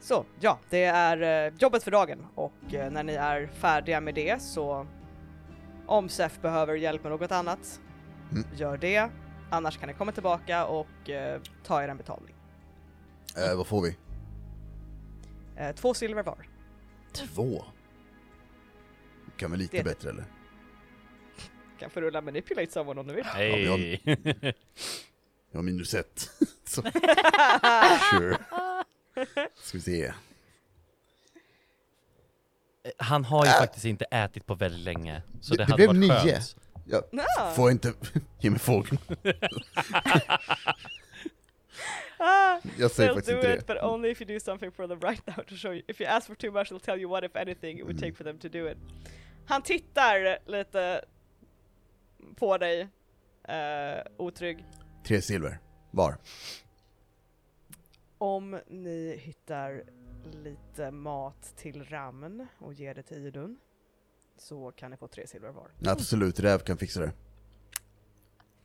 Så, ja, det är eh, jobbet för dagen och eh, när ni är färdiga med det så om SEF behöver hjälp med något annat, Mm. gör det. Annars kan ni komma tillbaka och eh, ta er en betalning. Eh, vad får vi? Eh, två silver var. Två? Kan vi lite Det- bättre eller? Kan få rulla manipulate someone om du vill. Hej! (laughs) Jag har minus ett. (laughs) Så. (laughs) Sure. Ska vi se. Han har ju Äh. faktiskt inte ätit på väldigt länge, så Det- det, det hade blev varit nio. skönt. Jag Ah. får inte... Ge mig fågeln. (laughs) Jag säger they'll faktiskt do inte it det. but only if you do something for them right now to show you. If you ask for too much they'll tell you what if anything it would take for them to do it. Han tittar lite på dig, uh, otrygg. Tre silver. Var. Om ni hittar lite mat till Ramn och ger det till Idun så kan ni få tre silver var. Absolut, räv kan fixa det.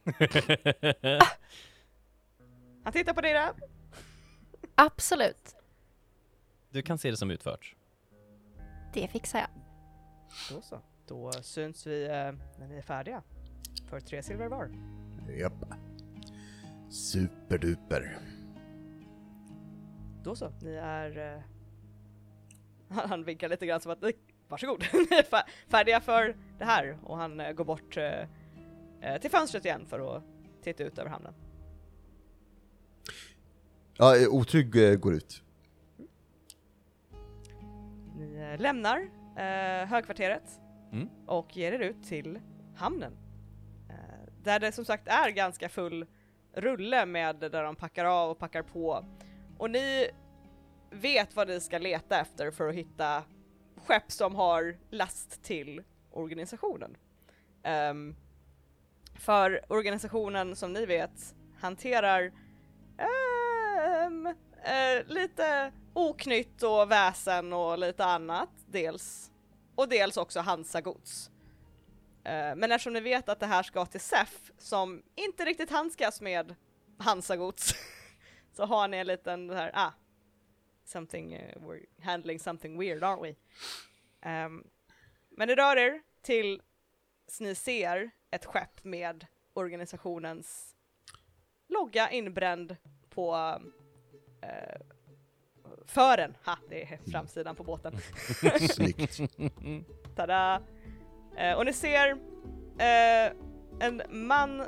(laughs) Han tittar på dig där. Absolut. Du kan se det som utfört. Det fixar jag. Då så. Då syns vi eh, när ni är färdiga. För tre silver var. Japp. Superduper. Då så, ni är... Eh, (laughs) han, vinkar lite grann som att "Nej, varsågod, (laughs) ni är fär- färdiga för det här och han eh, går bort till fönstret igen för att titta ut över hamnen. Ja, otrygg eh, går ut. Ni eh, lämnar eh, högkvarteret Mm. och ger er ut till hamnen. Eh, där det som sagt är ganska full rulle med där de packar av och packar på. Och ni vet vad ni ska leta efter för att hitta skepp som har last till organisationen. Ehm, för organisationen som ni vet hanterar ehm, eh, lite oknytt och väsen och lite annat dels. Och dels också Hansagods. Eh, men eftersom ni vet att det här ska till SEF som inte riktigt handskas med Hansagods (laughs) så har ni en liten så här, ah, something, eh, uh, we're handling something weird aren't we? Um, men ni rör er tills ni ser ett skepp med organisationens logga inbränd på eh, fören. Ha, det är framsidan på båten. (laughs) Snyggt. (laughs) Tada! Eh, och ni ser eh, en man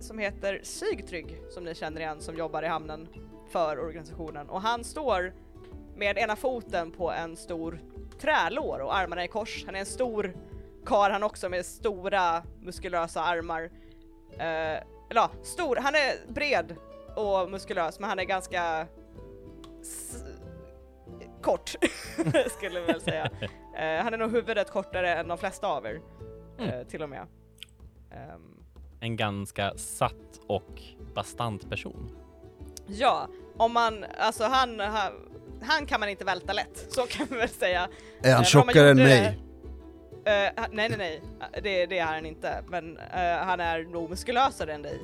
som heter Sigtrygg, som ni känner igen, som jobbar i hamnen för organisationen. Och han står med ena foten på en stor trälår och armarna i kors. Han är en stor karl han också med stora muskulösa armar. Eh, eller ja, stor, han är bred och muskulös men han är ganska kort (laughs) skulle jag väl säga. (laughs) Eh, han är nog huvudet kortare än de flesta av er, eh, till och med. Ehm, En ganska satt och bastant person. ja, om man, alltså han, han, han kan man inte välta lätt, så kan vi väl säga. Är han Eh, tjockare än mig? det- han- nej nej nej, det, det är han inte, men han är nog muskulösare än dig.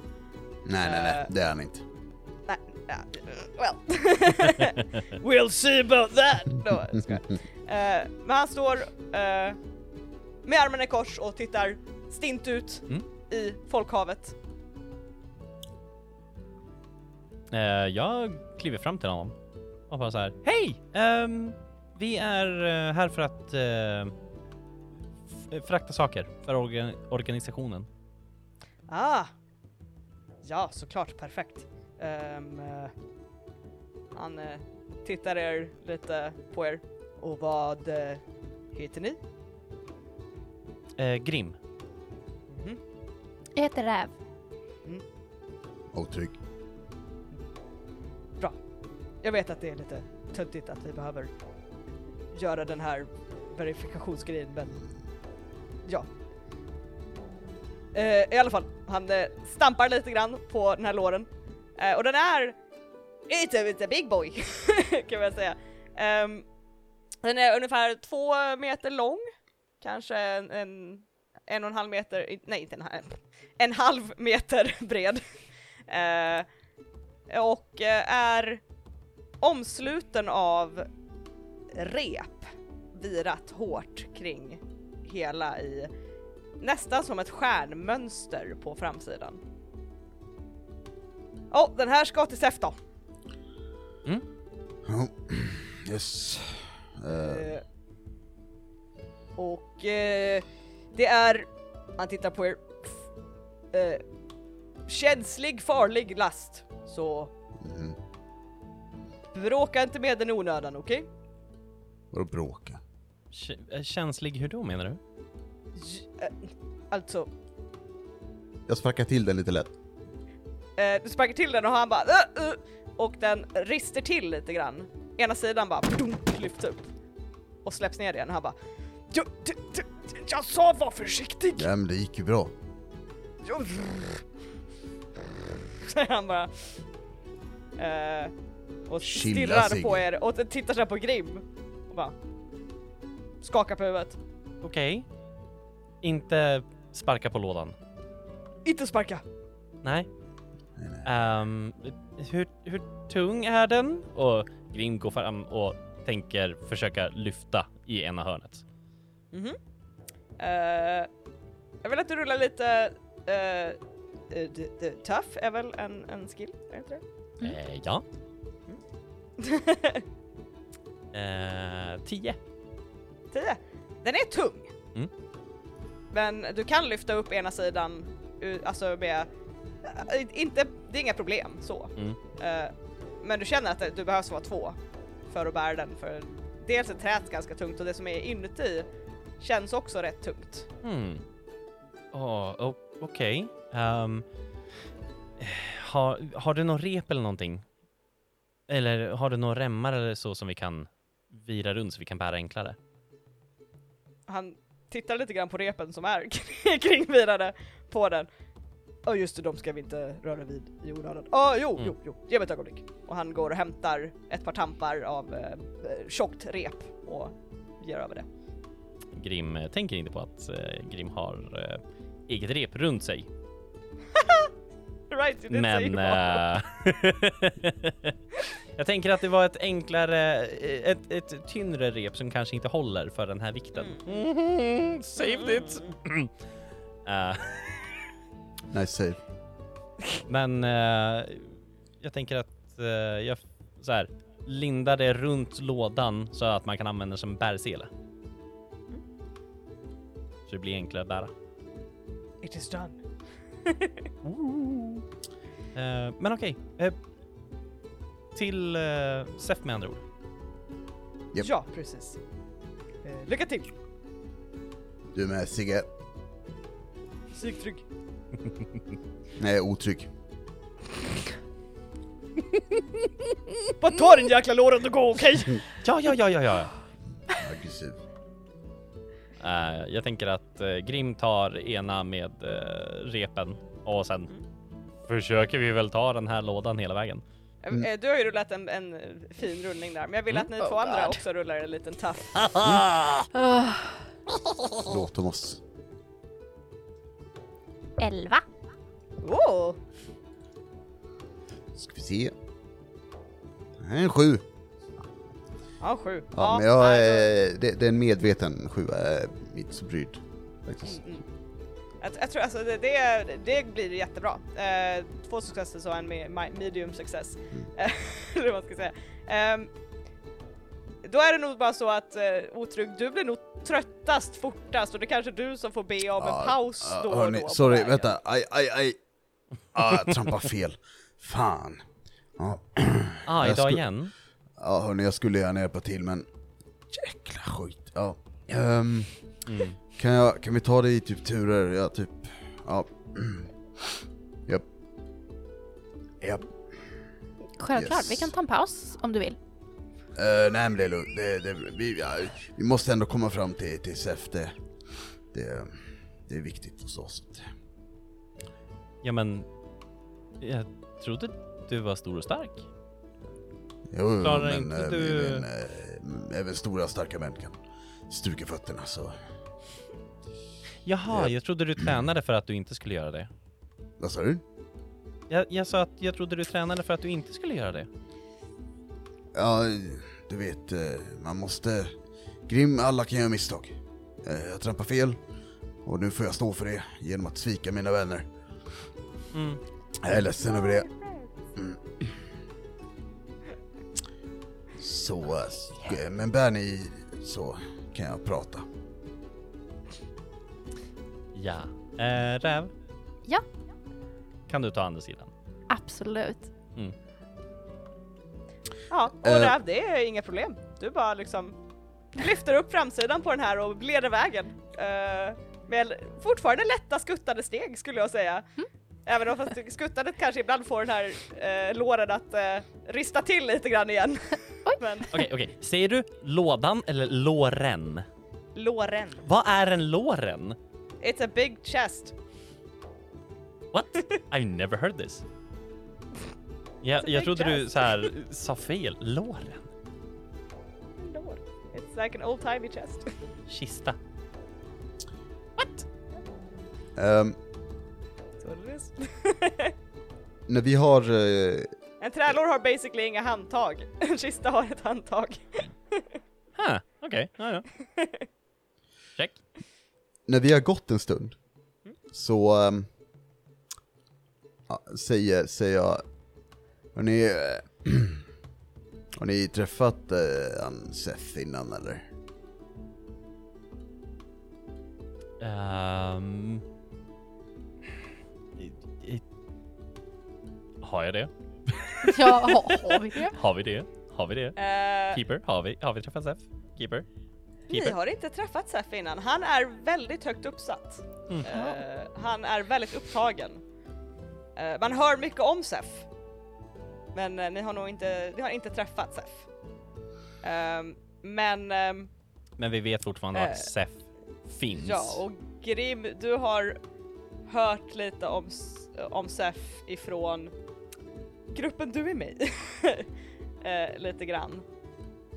Nej, nej, nej, det är han inte. Ja, well. (laughs) we'll see about that! Då. Eh, men han står eh, med armarna i kors och tittar stint ut Mm. i folkhavet. Eh, jag kliver fram till honom och bara så här. Hej! Ehm, vi är här för att frakta saker för orga- organisationen. Ah! Ja, såklart, perfekt. Eh, han eh, tittar er lite på er. Och vad eh, heter ni? Eh, Grim. Mhm. Jag heter Räv. Och trygg. Jag vet att det är lite töntigt att vi behöver göra den här verifikationsgrejen, men ja. Eh, I alla fall, han eh, stampar lite grann på den här låren. Uh, och den är inte it's a big boy, (laughs) kan man säga. Um, den är ungefär två meter lång, kanske en, en, en och en halv meter, nej inte en, halv- en halv meter (laughs) bred. Uh, och eh, är omsluten av rep virat hårt kring hela i nästan som ett stjärnmönster på framsidan. Oh, den här ska till SEF då. Oh. Yes. Eh, och eh, det är, han tittar på er, eh, känslig farlig last. Så mhm. bråka inte med den i onödan, okej? Vadå bråka? K- känslig hur då menar du? J- eh, Alltså, Jag sparkar till den lite lätt. Eh, du sparkar till den och han bara "Äh, äh", och den rister till lite grann. Ena sidan bara dunk, lyfts upp och släpps ner igen. Han bara jag, d- d- jag sa var försiktig! Ja men det gick ju bra. Jag- Säger han bara. Eh, och Chilla, stirrar på er och tittar så här på Grim och bara skakar på huvudet. Okej. Inte sparka på lådan. Inte sparka! Nej. Ehm, hur, hur tung är den? Och Grim går fram och tänker försöka lyfta i ena hörnet. Mhm. Eh, jag vill att du rullar lite d- tough är väl en, en skill, är det inte det? Eh, ja. (laughs) Eh, tio. 10. Den är tung. Mm. Men du kan lyfta upp ena sidan, alltså med, (laughs) inte, det är inga problem så. Mm. Eh, men du känner att du behövs vara två för att bära den för dels är träet ganska tungt och det som är inuti känns också rätt tungt. Hmm. Oh, o- Okej. Ehm, har, har du någon rep eller någonting? Eller har du några remmar eller så som vi kan vira runt så vi kan bära enklare? Han tittar lite grann på repen som är (laughs) kringvirade på den. Ja just det, de ska vi inte röra vid i onödan. Ja, jo, Mm. jo, jo, ge mig ett ögonblick. Och han går och hämtar ett par tampar av eh, eh, tjockt rep och ger över det. Grim eh, tänker inte på att eh, Grim har eh, eget rep runt sig. (laughs) Right, Men eh, (laughs) Jag tänker att det var ett enklare, ett, ett tyngre rep som kanske inte håller för den här vikten. Mm. Saved it! uh, (clears throat) (laughs) Nice save. men uh, jag tänker att uh, jag så här, lindar det runt lådan så att man kan använda det som bärsele. Så det blir enklare att bära. It is done. (laughs) Eh, men okej. eh, till uh, Sef med andra ord. Japp. Ja, precis. Eh, lycka till! Du med Sigge? Psyktrygg. (laughs) Nej, otrygg. (laughs) Bara ta den jäkla låren och gå, okej? (laughs) Ja, ja, ja, ja, ja. Aggressiv. Eh, jag tänker att uh, Grim tar ena med eh, repen och sen försöker vi väl ta den här lådan hela vägen. Mm. Eh, Du har ju rullat en, en fin rullning där, men jag vill att ni Oh två andra God. också rullar en liten tuff. Ah, Låt dem oss. Elva. Oh! Ska vi se. Nej, En sju. Ja, sju. Ja, men jag, nej, är- det, det är en medveten sjua, jag är inte så brydd. Faktiskt. Mm, mm. Jag, jag tror alltså det, det, det blir jättebra. Eh, två successer och en med, med- medium success. Eh, (laughs) Eller vad man ska säga. Ehm, då är det nog bara så att uh, otrygg, du blir nog tröttast fortast och det är kanske du som får be om en paus då och hörni, då. på Sorry, vägen. vänta. Aj, aj, aj. Ah, jag trampade fel. Fan. Ja, Ah, Jag idag igen. ja hörni, jag skulle gärna hjälpa till men... Jäkla skit. Ja. Ehm, Mm. kan, jag, kan vi ta det i typ turer? Ja, typ... Ja. Japp. Japp. Självklart, Yes. vi kan ta en paus om du vill. Uh, nej men det är lugnt. Det, det, vi, ja, vi måste ändå komma fram till, till SEF. Det, det, det är viktigt hos oss. Ja, men jag trodde du var stor och stark. Jo, Klarar men, inte eh, du- men eh, även stora starka män kan struka fötterna så... Jaha, Ja. jag trodde du tränade för att du inte skulle göra det. Vad sa du? Jag, jag sa att jag trodde du tränade för att du inte skulle göra det. Ja, du vet, eh, man måste... Grim, alla kan göra misstag. Eh, Jag trampar fel och nu får jag stå för det genom att svika mina vänner. Mm. Jag är ledsen över det. Mm. Så, eh, men bär ni så kan jag prata. Ja. Eh, Räv? Ja. Kan du ta andra sidan? Absolut. Mm. Ja, och Eh. Räv, det är inga problem. Du bara liksom lyfter upp framsidan på den här och leder vägen. Uh, med fortfarande lätta skuttade steg skulle jag säga. Även om fast skuttandet kanske ibland får den här uh, låren att uh, rista till lite grann igen. (laughs) Okej, okej. Säger du lådan eller låren? låren. Vad är en låren? It's a big chest. What? I've never heard this. Jag, a jag trodde du chest. så här (laughs) sa fel. Låren? Lår. It's like an old timey chest. Kista? Det är- (laughs) när vi har... eh, en trälår har basically inga handtag. (laughs) En kista har ett handtag. Huh, okej. Ja, ja. Check. när vi har gått en stund så ehm, ja, säger, säger jag, har ni, eh, (clears throat) har ni träffat eh, han Seth innan eller? Ehm. i- i- har jag det? Ja, har, (laughs) har vi det? Har vi det? Har vi det? Eh, Keeper? Har vi? Har vi träffat Sef? Keeper? Ni Keeper? har inte träffat Sef innan. Han är väldigt högt uppsatt. Mm. Eh, han är väldigt upptagen. Eh, man hör mycket om Sef. Men eh, ni har nog inte, ni har inte träffat Sef. Ehm, men ehm, Men vi vet fortfarande Eh, att Sef finns. ja, och Grim, du har hört lite om, S- om Sef ifrån gruppen du är med i. (laughs) Eh, lite grann.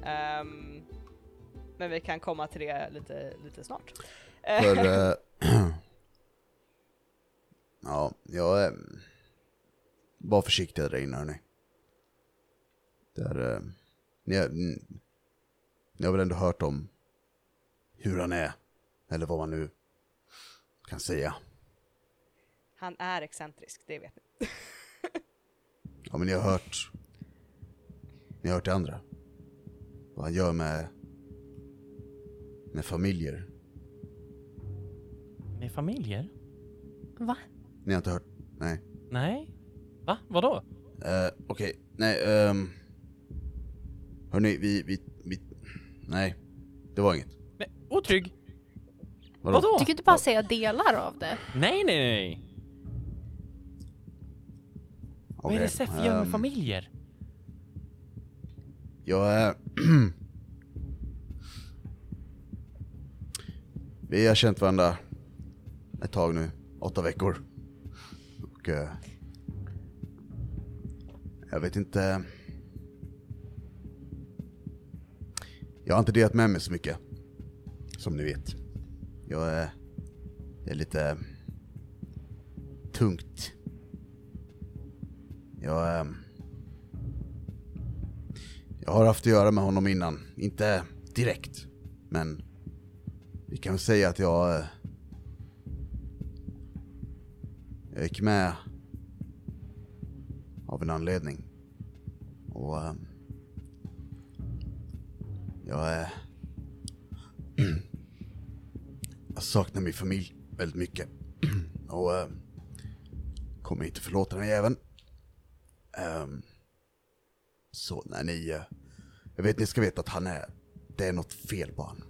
Ehm, men vi kan komma till det lite, lite snart. Eh, För, eh, (laughs) (clears throat) ja, jag är, var försiktiga där inne hörni. Där, eh, ni, har- ni har väl ändå hört om hur han är, eller vad man nu kan säga. Han är excentrisk, det vet ni. (laughs) Ja men ni har hört, ni har hört det andra. Vad han gör med, med familjer. Med familjer? Va? Ni har inte hört? Nej. Nej. Va? Vadå? Uh, Okej, nej. Um, hörni, vi, vi, vi, nej. Det var inget. Nej, otrygg? Vadå? Vadå? Du kan inte bara säga delar av det. Nej, nej, nej. Vad är det Sef gör med ehm, familjer? Jag är... (clears throat) Vi har känt varandra ett tag nu, åtta veckor. Och... eh, jag vet inte... Jag har inte delat med mig så mycket. Som ni vet. Jag är... Det är lite... Tungt. Jag är... Jag har haft att göra med honom innan, inte direkt, men vi kan säga att jag... Eh, jag gick med av en anledning. Och... um, jag är... (clears throat) Jag saknar min familj väldigt mycket. (clears throat) Och... eh, Kommer inte förlåta den jäveln. Ehm, så när ni... eh, Jag vet ni ska veta att han är... Det är något fel på han.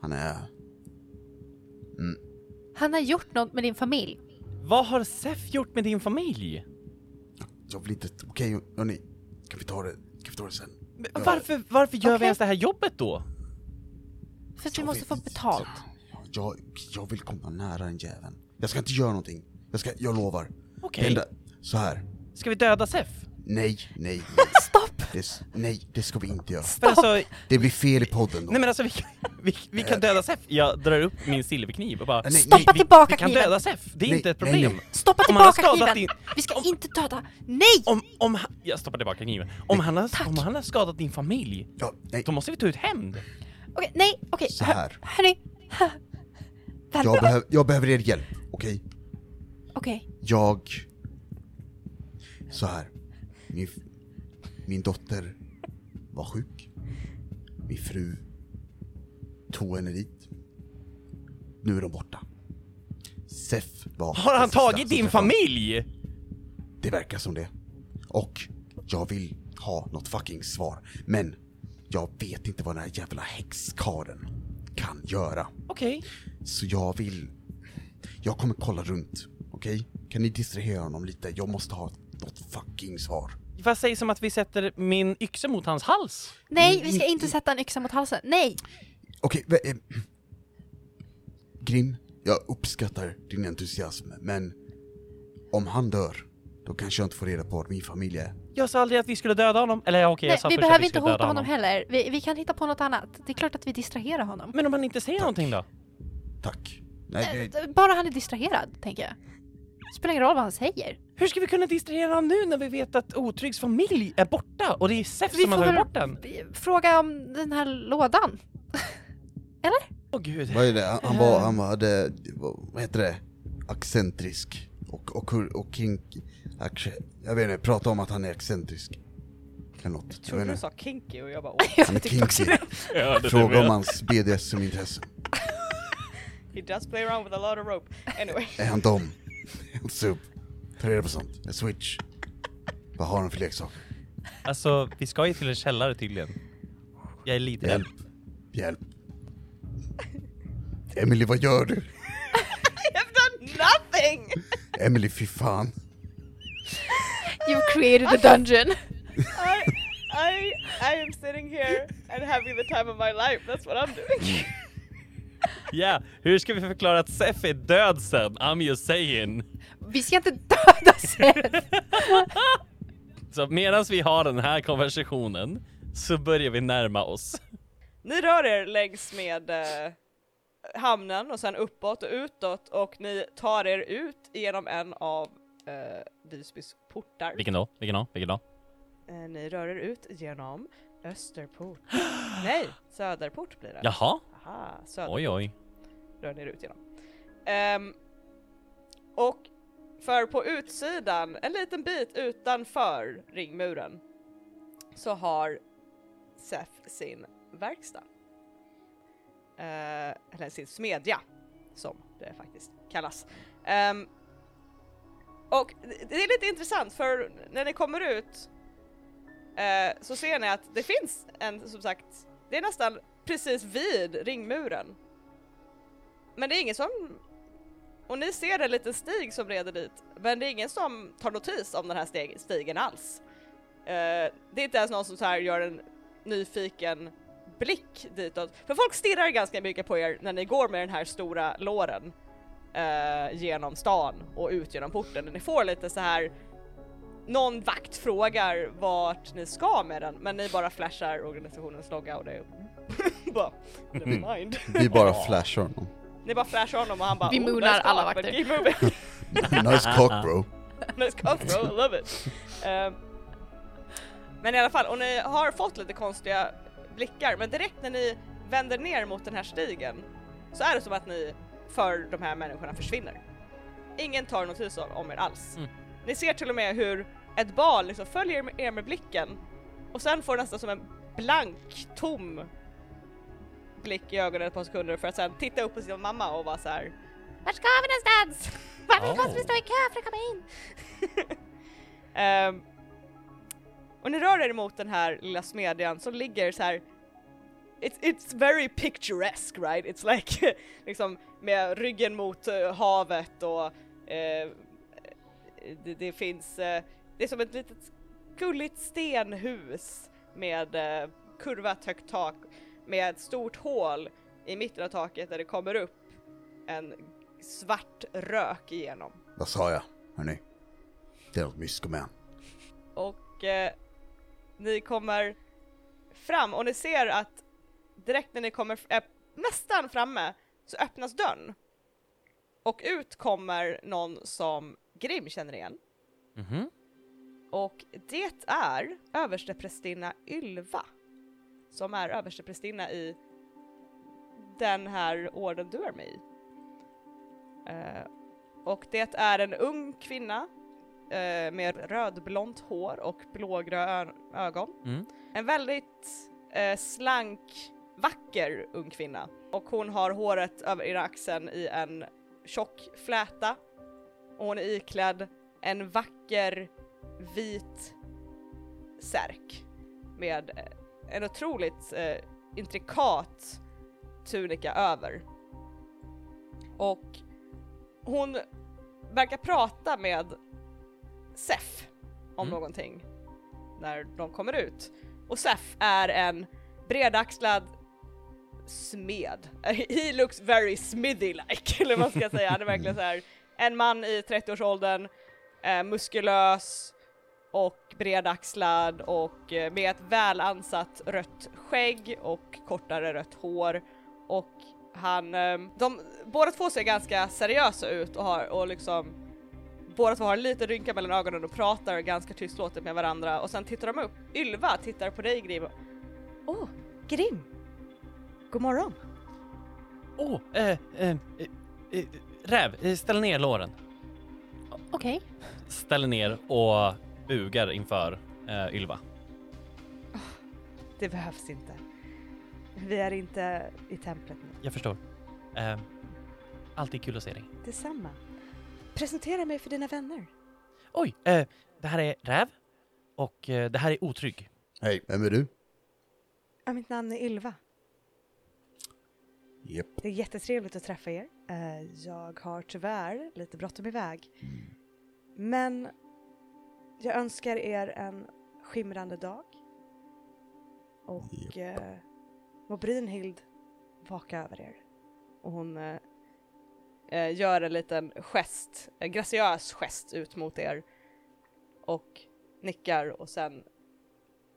Han är... Han har gjort något med din familj. Vad har Sef gjort med din familj? Jag vill inte... Okej, hörni. Kan vi ta det... Kan vi ta det sen? Men Varför, varför gör vi Okej. ens det här jobbet då? För att vi Jag måste vet få inte. betalt. Jag, jag vill komma nära den jäveln. Jag ska inte göra någonting. Jag ska... Jag lovar. Okej. Enda... Så här. Ska vi döda Sef? Nej, nej, nej. (laughs) Det, nej, det ska vi inte göra. För alltså, Det blir fel i podden då. nej men alltså vi, (laughs) vi, vi kan döda Sef. Jag drar upp min silverkniv och bara... Nej, Stoppa vi, tillbaka Vi kan kniven. döda Sef, det är Nej, inte ett nej, problem. nej. Stoppa Om han har tillbaka kniven! din- Vi ska om- inte döda... Nej! Om, om han, jag stoppar tillbaka kniven. Om han, har, om han har skadat din familj, Ja, nej. då måste vi ta ut hämnd. Okej, nej, okej. Så här. Hörni. (laughs) Vänta. Jag, behöv, jag behöver er hjälp, okej? Okej. Jag... Så här. Min, f- min dotter var sjuk. Min fru tog henne dit. Nu är de borta. Sef var Har han tagit din familj? Det verkar som det. Och jag vill ha något fucking svar. Men jag vet inte vad den här jävla häxkaren kan göra. Okej. Så jag vill... Jag kommer kolla runt, okej? Kan ni distrahera honom lite? Jag måste ha något fucking svar. Vad sägs om att vi sätter min yxa mot hans hals? Nej, vi ska inte sätta en yxa mot halsen. Nej! Okej, vä- eh, Grim, jag uppskattar din entusiasm, men om han dör, då kanske jag inte får reda på vad min familj är. Jag sa aldrig att vi skulle döda honom. Eller okej, Nej jag sa vi först att behöver vi inte hota honom heller. Vi, vi kan hitta på något annat. Det är klart att vi distraherar honom. Men om han inte säger någonting då? Tack. Nej, det, Eh, Bara han är distraherad, tänker jag. Spelar ingen roll vad han säger. Hur ska vi kunna distrahera honom nu när vi vet att Otryggs familj är borta och det är Sef Vi som har tagit bort den? Fråga om den här lådan. (laughs) Åh gud. vad är det? Han, han var, han var, hade, vad heter det? Accentrisk. Och, och, och, och kink... acc- Jag vet inte, prata om att han är excentrisk. Eller något. Jag Trodde du sa kinky och jag bara (laughs) oh, Han är kinky. (laughs) Fråga om hans BDSM-intresse. he does play around with a lot of rope. Anyway. Är han dom? Han sub? Ta reda på sånt. En switch. Vad har han för leksaker? Alltså, vi ska ju till en källare tydligen. Jag är lite. Hjälp. Hjälp. Emily, vad gör du? (laughs) I've done nothing! Emily, fy fan. You've created a dungeon. (laughs) I, I, I am sitting here and having the time of my life. That's what I'm doing. Ja, hur ska vi förklara att Sef är död sen? I'm just saying. Vi ska inte döda Seth. (laughs) Så medan vi har den här konversationen så börjar vi närma oss. Ni rör er längs med eh, hamnen och sen uppåt och utåt och ni tar er ut genom en av eh, Visbys portar. Vilken då? Vilken då? Vilken då? eh, ni rör er ut genom Österport. (gasps) Nej, Söderport blir det. Jaha, Aha, Söderport oj oj. rör ni er ut genom. Ehm, och för på utsidan, en liten bit utanför ringmuren, så har Seth sin verkstad. Eh, eller sin smedja, som det faktiskt kallas. Ehm, och det- det är lite intressant för när ni kommer ut eh, så ser ni att det finns en, som sagt, det är nästan precis vid ringmuren. Men det är ingen som... Och ni ser en liten stig som leder dit, men det är ingen som tar notis om den här steg, stigen alls. Uh, det är inte ens någon som så här gör en nyfiken blick ditåt. För folk stirrar ganska mycket på er när ni går med den här stora låren uh, genom stan och ut genom porten. Ni får lite så här någon vakt frågar vart ni ska med den, men ni bara flashar organisationens logga och det är (laughs) bara, never mind. Vi bara (laughs) flashar honom. Ni bara flashar honom och han bara Vi oh, moonar nice alla cock, vakter." keep moving. (laughs) Nice cock bro. nice cock bro, I love it. Ehm, men i alla fall, och ni har fått lite konstiga blickar, men direkt när ni vänder ner mot den här stigen så är det som att ni för de här människorna försvinner. Ingen tar notis om- om er alls. Mm. Ni ser till och med hur ett barn liksom följer med- er med blicken och sen får nästan som en blank, tom blick i ögonen ett par sekunder för att sen titta upp på sin mamma och vara så här. Vart ska vi någonstans? Varför måste vi stå i kö för att komma in? (laughs) Ehm, och ni rör er mot den här lilla smedjan som ligger så här. It's, it's very picturesque right? It's like (laughs) liksom med ryggen mot eh, havet och eh, det, det finns, eh, det är som ett litet gulligt stenhus med kurvat högt tak med ett stort hål i mitten av taket där det kommer upp en svart rök igenom. Vad sa jag? Hörni. Det är något mysko med och eh, ni kommer fram och ni ser att direkt när ni kommer är nästan framme så öppnas dörren och ut kommer någon som Grim känner igen Mhm. och det är översteprästinna Ylva som är översteprästinna i den här orden du är med i. Eh, och det är en ung kvinna eh, med rödblont hår och blågröna ögon. Mm. En väldigt eh, slank, vacker ung kvinna. Och hon har håret över ena axeln i en tjock fläta. Och hon är iklädd en vacker vit särk med en otroligt eh, intrikat tunika över. Och hon verkar prata med Sef om Mm. någonting när de kommer ut. Och Sef är en bredaxlad smed. (laughs) He looks very smithy-like, eller vad man ska säga. Han är verkligen så här en man i 30-årsåldern, eh, muskulös och bredaxlad och eh, med ett väl ansatt rött skägg och kortare rött hår. Och han, eh, de, båda två ser ganska seriösa ut och har och liksom Båda två har en liten rynka mellan ögonen och pratar ganska tystlåtet med varandra och sen tittar de upp. Ylva tittar på dig Grim. Åh, oh, Grim! God morgon! Åh, eh, eh, eh, eh, Räv, eh, ställ ner låren. Okej. Ställer ner och bugar inför eh, Ylva. Det behövs inte. Vi är inte i templet nu. Jag förstår. Eh, alltid kul att se dig. Detsamma. Presentera mig för dina vänner. Oj, eh, det här är Räv och eh, det här är Otrygg. Hej, vem är du? Ja, mitt namn är Ylva. Japp. Det är jättetrevligt att träffa er. Eh, Jag har tyvärr lite bråttom iväg. Men jag önskar er en skimrande dag. Och Japp. eh, må Brynhild vaka över er. Och hon eh, eh, gör en liten gest, en graciös gest ut mot er. Och nickar och sen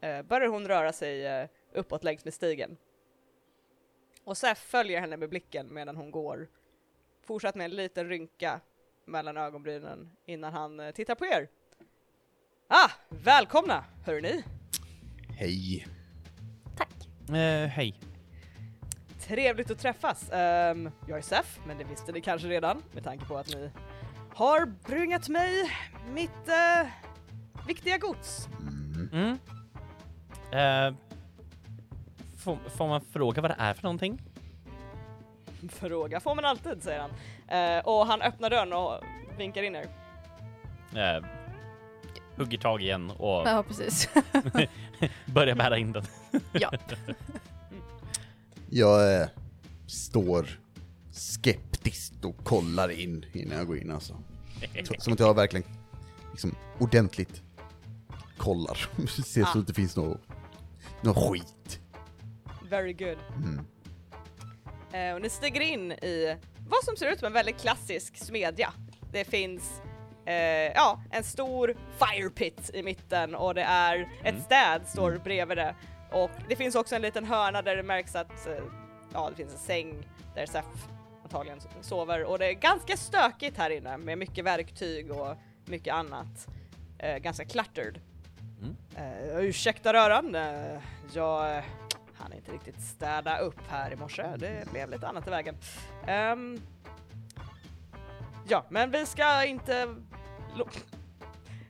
eh, börjar hon röra sig eh, uppåt längs med stigen. Och Sef följer henne med blicken medan hon går. Fortsatt med en liten rynka mellan ögonbrynen innan han eh, tittar på er. Ah, välkomna hörni! Hej. Tack. Eh, hej. Trevligt att träffas. Ehm, jag är Sef, men det visste ni kanske redan med tanke på att ni har bringat mig mitt eh, viktiga gods. Mm. Eh, får, får man fråga vad det är för någonting? Fråga får man alltid, säger han. Eh, och han öppnar dörren och vinkar in er. Eh, hugger tag igen och Ja, precis. (laughs) börjar bära in den. ja. (laughs) Jag eh, står skeptiskt och kollar in innan jag går in alltså. Så- Som att jag verkligen liksom ordentligt kollar. (laughs) Ser så Ah. att det finns något, något skit. Very good. Mm. Eh, och ni stiger in i vad som ser ut som en väldigt klassisk smedja. Det finns eh, ja, en stor fire pit i mitten och det är ett städ står bredvid det. Och det finns också en liten hörna där det märks att eh, ja, det finns en säng där Sef antagligen sover och det är ganska stökigt här inne med mycket verktyg och mycket annat. Eh, ganska cluttered. Mm. Eh, ursäkta röran, eh, jag eh, hann inte riktigt städa upp här i morse. Det blev lite annat i vägen. Ehm, ja, men vi ska inte...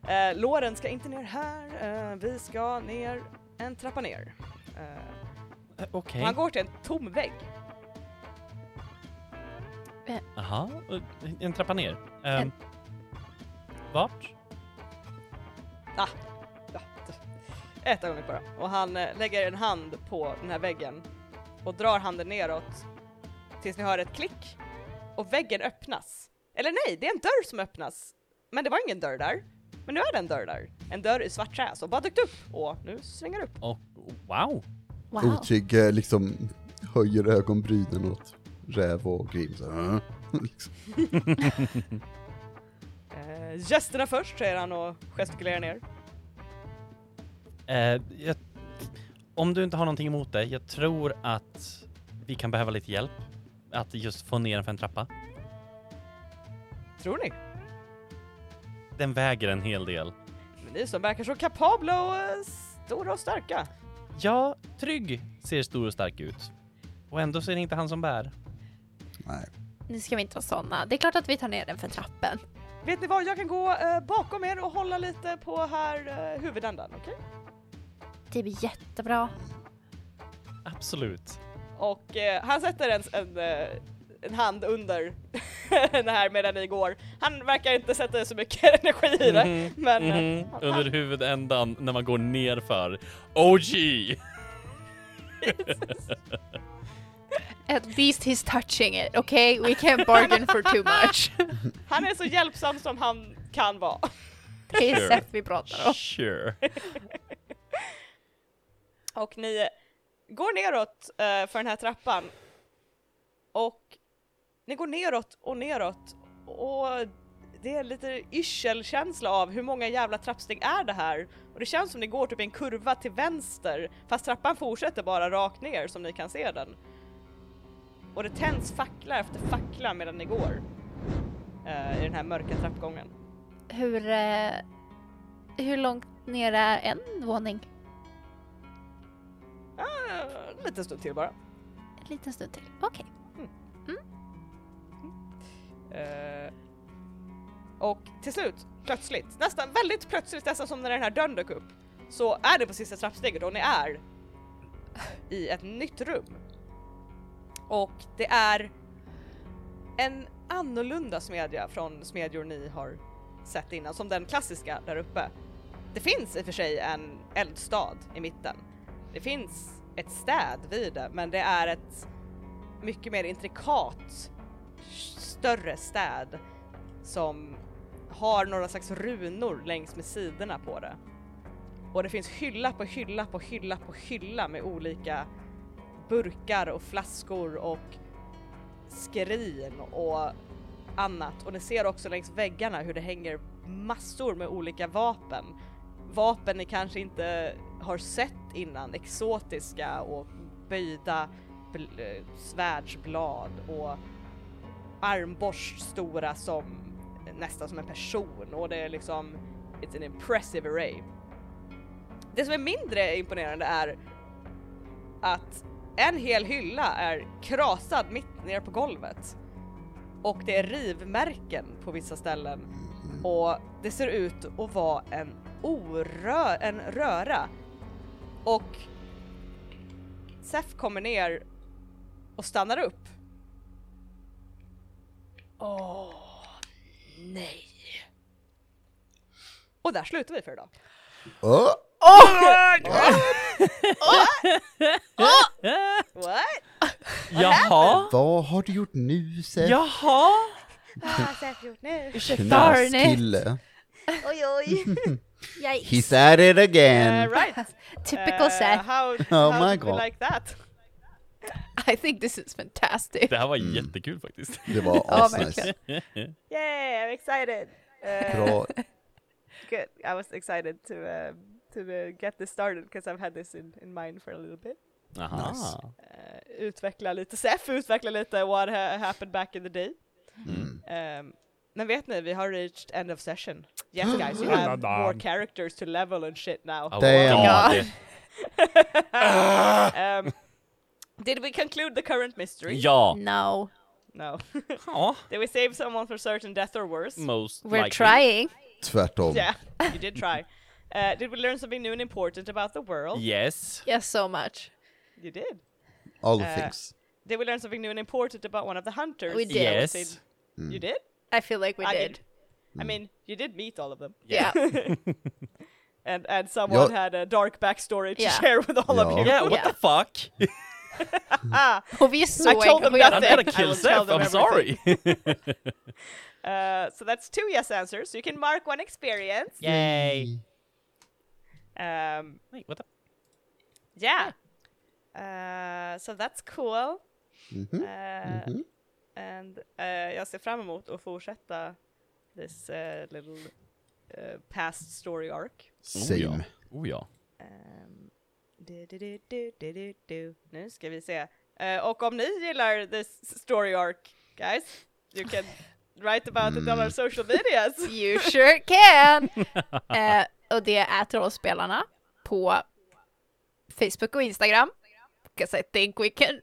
Eh, låren ska inte ner här. Eh, vi ska ner en trappa ner. Eh, Eh, Okej. Han går till en tom vägg. Jaha, eh, en trappa ner. Eh, En- Vart? Ja, t- ett ögonblick bara. Och han eh, lägger en hand på den här väggen och drar handen neråt tills ni hör ett klick och väggen öppnas. Eller nej, det är en dörr som öppnas. Men det var ingen dörr där. Men nu är det en dörr där. En dörr i svart trä som bara dykt upp och nu svänger upp. Och wow. Wow. Otrygg eh, liksom höjer ögonbrynen åt räv och grim. Så, här, (laughs) liksom. (laughs) Eh, gästerna först säger han och gestikulerar ner. Eh, jag, om du inte har någonting emot det, jag tror att vi kan behöva lite hjälp. Att just få ner den för en trappa. Tror ni? Den väger en hel del. Men ni som verkar så kapabla och eh, stora och starka. Ja, Trygg ser stor och stark ut. Och ändå så är det inte han som bär. Nej. Nu ska vi inte vara såna. Det är klart att vi tar ner den för trappen. Vet ni vad, jag kan gå eh, bakom er och hålla lite på här eh, huvudändan, okej? Det blir jättebra. Absolut. Och eh, han sätter en, en, eh, en hand under (laughs) det här medan ni går. Han verkar inte sätta så mycket (laughs) energi i det, Mhm, men eh, mhm. han- Under huvudändan när man går ner för OG! At least he's touching it, okay? We can't bargain for too much. (laughs) han är så hjälpsam som han kan vara. Det är Sure. Seth vi pratar om. Sure. Och ni går neråt eh, för den här trappan. Och ni går neråt och neråt och det är lite yrselkänsla av hur många jävla trappsteg är det här? Och det känns som ni går typ i en kurva till vänster fast trappan fortsätter bara rakt ner som ni kan se den. Och det tänds fackla efter fackla medan ni går eh, i den här mörka trappgången. Hur, eh, hur långt ner är en våning? Ah, en liten stund till bara. En liten stund till. Okej. Eh, och till slut, plötsligt, nästan väldigt plötsligt, nästan som när den här dörren dök upp, så är det på sista trappsteget och ni är i ett nytt rum. Och det är en annorlunda smedja från smedjor ni har sett innan, som den klassiska där uppe. Det finns i och för sig en eldstad i mitten. Det finns ett städ vid det, men det är ett mycket mer intrikat större städ som har några slags runor längs med sidorna på det. Och det finns hylla på hylla på hylla på hylla med olika burkar och flaskor och skrin och annat. Och ni ser också längs väggarna hur det hänger massor med olika vapen. Vapen ni kanske inte har sett innan, exotiska och böjda bl- eh, svärdsblad och armborst stora som nästan som en person och det är liksom It's an impressive array. Det som är mindre imponerande är att en hel hylla är krasad mitt ner på golvet. Och det är rivmärken på vissa ställen. Och det ser ut att vara en orö en röra. Och Sef kommer ner och stannar upp. Åh, nej. Och där slutar vi för idag. Åh, What? Jaha? vad har du gjort nu Seth? Jaha? Vad har Sef gjort nu? Knaskkille. Oj oj. He's at it Uh, again. right. Typical Uh, Seth. how Oh how my did we God. like that? (laughs) I think this is fantastic. Det här var jättekul faktiskt. Det var (laughs) Ja, asnice. verkligen. Yay, I'm excited. Uh, Bra. (laughs) Good. I was excited to uh, to uh, get this started because I've had this in, in mind for a little bit. Aha. Nice. Uh, utveckla lite SEF, utveckla lite what ha happened back in the day. Mm. Um, men vet ni, vi har reached end of session. (gasps) Yes guys, you have more characters to level and shit now. Oh, Damn. God. um, did we conclude the current mystery? Ja. No, No. (laughs) Ja. did we save someone from certain death or worse? Most we're likely. trying. Tvärtom. Yeah, you did try. (laughs) Uh, did we learn something new and important about the world? Yes. Yes, so much. You did. All Uh, things. Did we learn something new and important about one of the hunters? We did. that was Yes. You did? I feel like we I did. I mean, you did meet all of them. Yeah. (laughs) And and someone Ja. had a dark backstory to Yeah. share with all of Ja. you. Yeah, what Yeah. the fuck? Och vi är I told them engagerade. I'm gonna I kill will tell Seth, them I'm sorry. (laughs) uh, so that's two yes answers. So you can mark one experience. Yay. Um, Wait, what the? yeah. Uh, so that's cool. Mhm. Uh, Mhm. And uh, jag ser fram emot att fortsätta this uh, little uh, past story arc. Same. Oh ja. Um, du, du, du, du, du, du, du. Nu ska vi se. Eh, och om ni gillar this story arc, guys, you can write about it on our social medias. (laughs) You sure can! (laughs) eh, och det är Trollspelarna på Facebook och Instagram. Because I think we can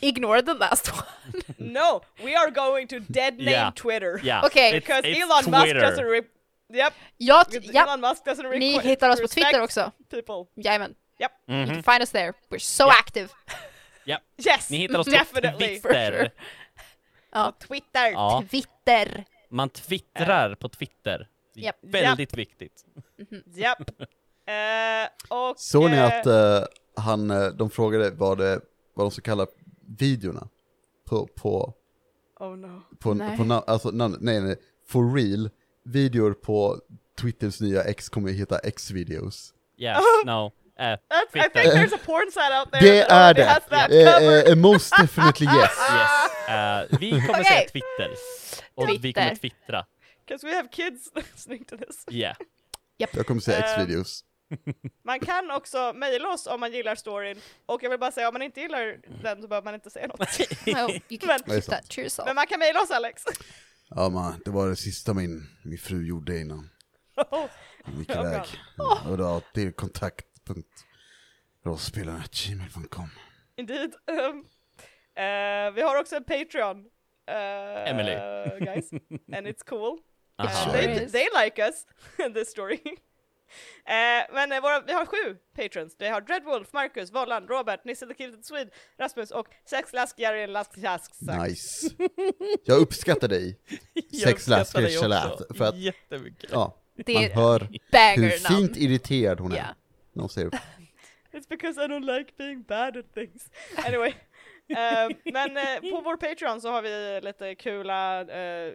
ignore the last one. (laughs) no, we are going to dead name Yeah. Twitter. Yeah. It's- Because it's Elon Musk Twitter. doesn't re- Yep, Ja, ja, Elon Musk doesn't re- ni hittar oss på Twitter också. People. Jajamän. You Mhm. can find us there. We're so Ja. active. (laughs) (laughs) Yes, Ni hittar oss på definitely. For Twitter. sure. (laughs) Ja. Twitter. Ja, Twitter. man twittrar på Twitter. Japp. Väldigt viktigt. Japp. Eh, och... Såg ni eh, att eh, han, eh, de frågade vad, det, vad de ska kalla videorna? På, på, Oh no. på, Nej. på alltså nej nej, for real, videor på Twitters nya X kommer att heta X-videos. Yeah, no. Uh, I think Twitter. there's a porn site out there Det that är det! has that covered. eh, eh, most definitely (laughs) yes. Yes. Uh, vi kommer Okej. säga Twitter. Och vi Twitter. kommer twittra. Because we have kids (laughs) listening to this. Yeah. Jag kommer säga X-videos. Man kan också mejla oss om man gillar storyn, och jag vill bara säga om man inte gillar den så behöver man inte säga något. (laughs) Well, you can Men- keep that to yourself. Men man kan mejla oss Alex. Ja man, det var det sista min, min fru gjorde innan hon gick Oh, iväg. Ja, Och då, det är kontakt.rollspelarna.gmail.com Indeed. Um, eh, vi har också en Patreon. eh, Emily. guys. And it's cool. (laughs) Uh, Sure they, they like us, in (laughs) this story. Eh, men eh, våra, vi har sju patrons. Vi har Dreadwolf, Marcus, Vollan, Robert, Nisse the Kilted Swede, Rasmus och Sex Lask, Jari, Lask. Nice. Jag uppskattar dig. (laughs) Jag Sex uppskattar lasker dig också Shalat, för att- Jättemycket. Ja, Det man hör hur fint irriterad hon är. Ja. Hon säger (laughs) It's because I don't like being bad at things. Anyway. eh, men eh, på vår Patreon så har vi lite kula, uh,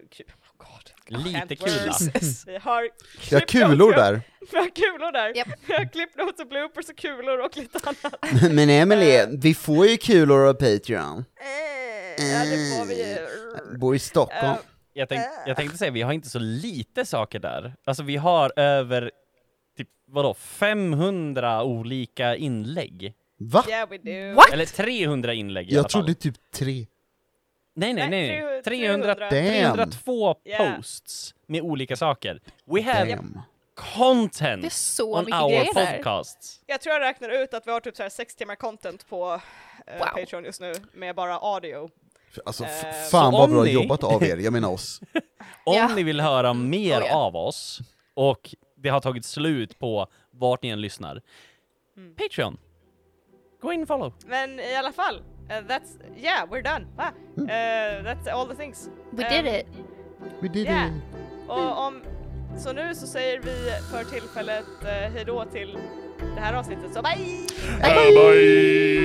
ku oh God. Lite kula. Vi har Jag har kulor vi där. Vi har kulor där. Vi har klippnotes och bloopers och kulor och lite annat. (laughs) Men Emily, vi får ju kulor av Patreon. Ja, det får vi ju. Bor i Stockholm. Jag, tänk, jag tänkte säga, vi har inte så lite saker där. Alltså vi har över, typ vadå, 500 olika inlägg. Va? Yeah we do. What? Eller 300 inlägg i alla Jag fall. trodde typ tre. Nej, nej, Nej, nej. 300. 300, Damn. 302 Yeah. posts med olika saker. We have Damn. content Det är så on mycket our grejer där. podcast. Jag tror jag räknar ut att vi har typ så här sex timmar content på eh, Wow. Patreon just nu med bara audio. Alltså f- Eh, fan så vad om bra ni- jobbat av er, jag menar oss. (laughs) Om Ja. ni vill höra mer Oh, ja. av oss och det har tagit slut på vart ni än lyssnar. Mm. Patreon. Gå in och follow. Men i alla fall, eh, that's, yeah we're done. Ah, eh, that's all the things. We Ehm, did it! We did Yeah. it. Och om, så nu så säger vi för tillfället eh, hejdå till det här avsnittet, så bye! Bye.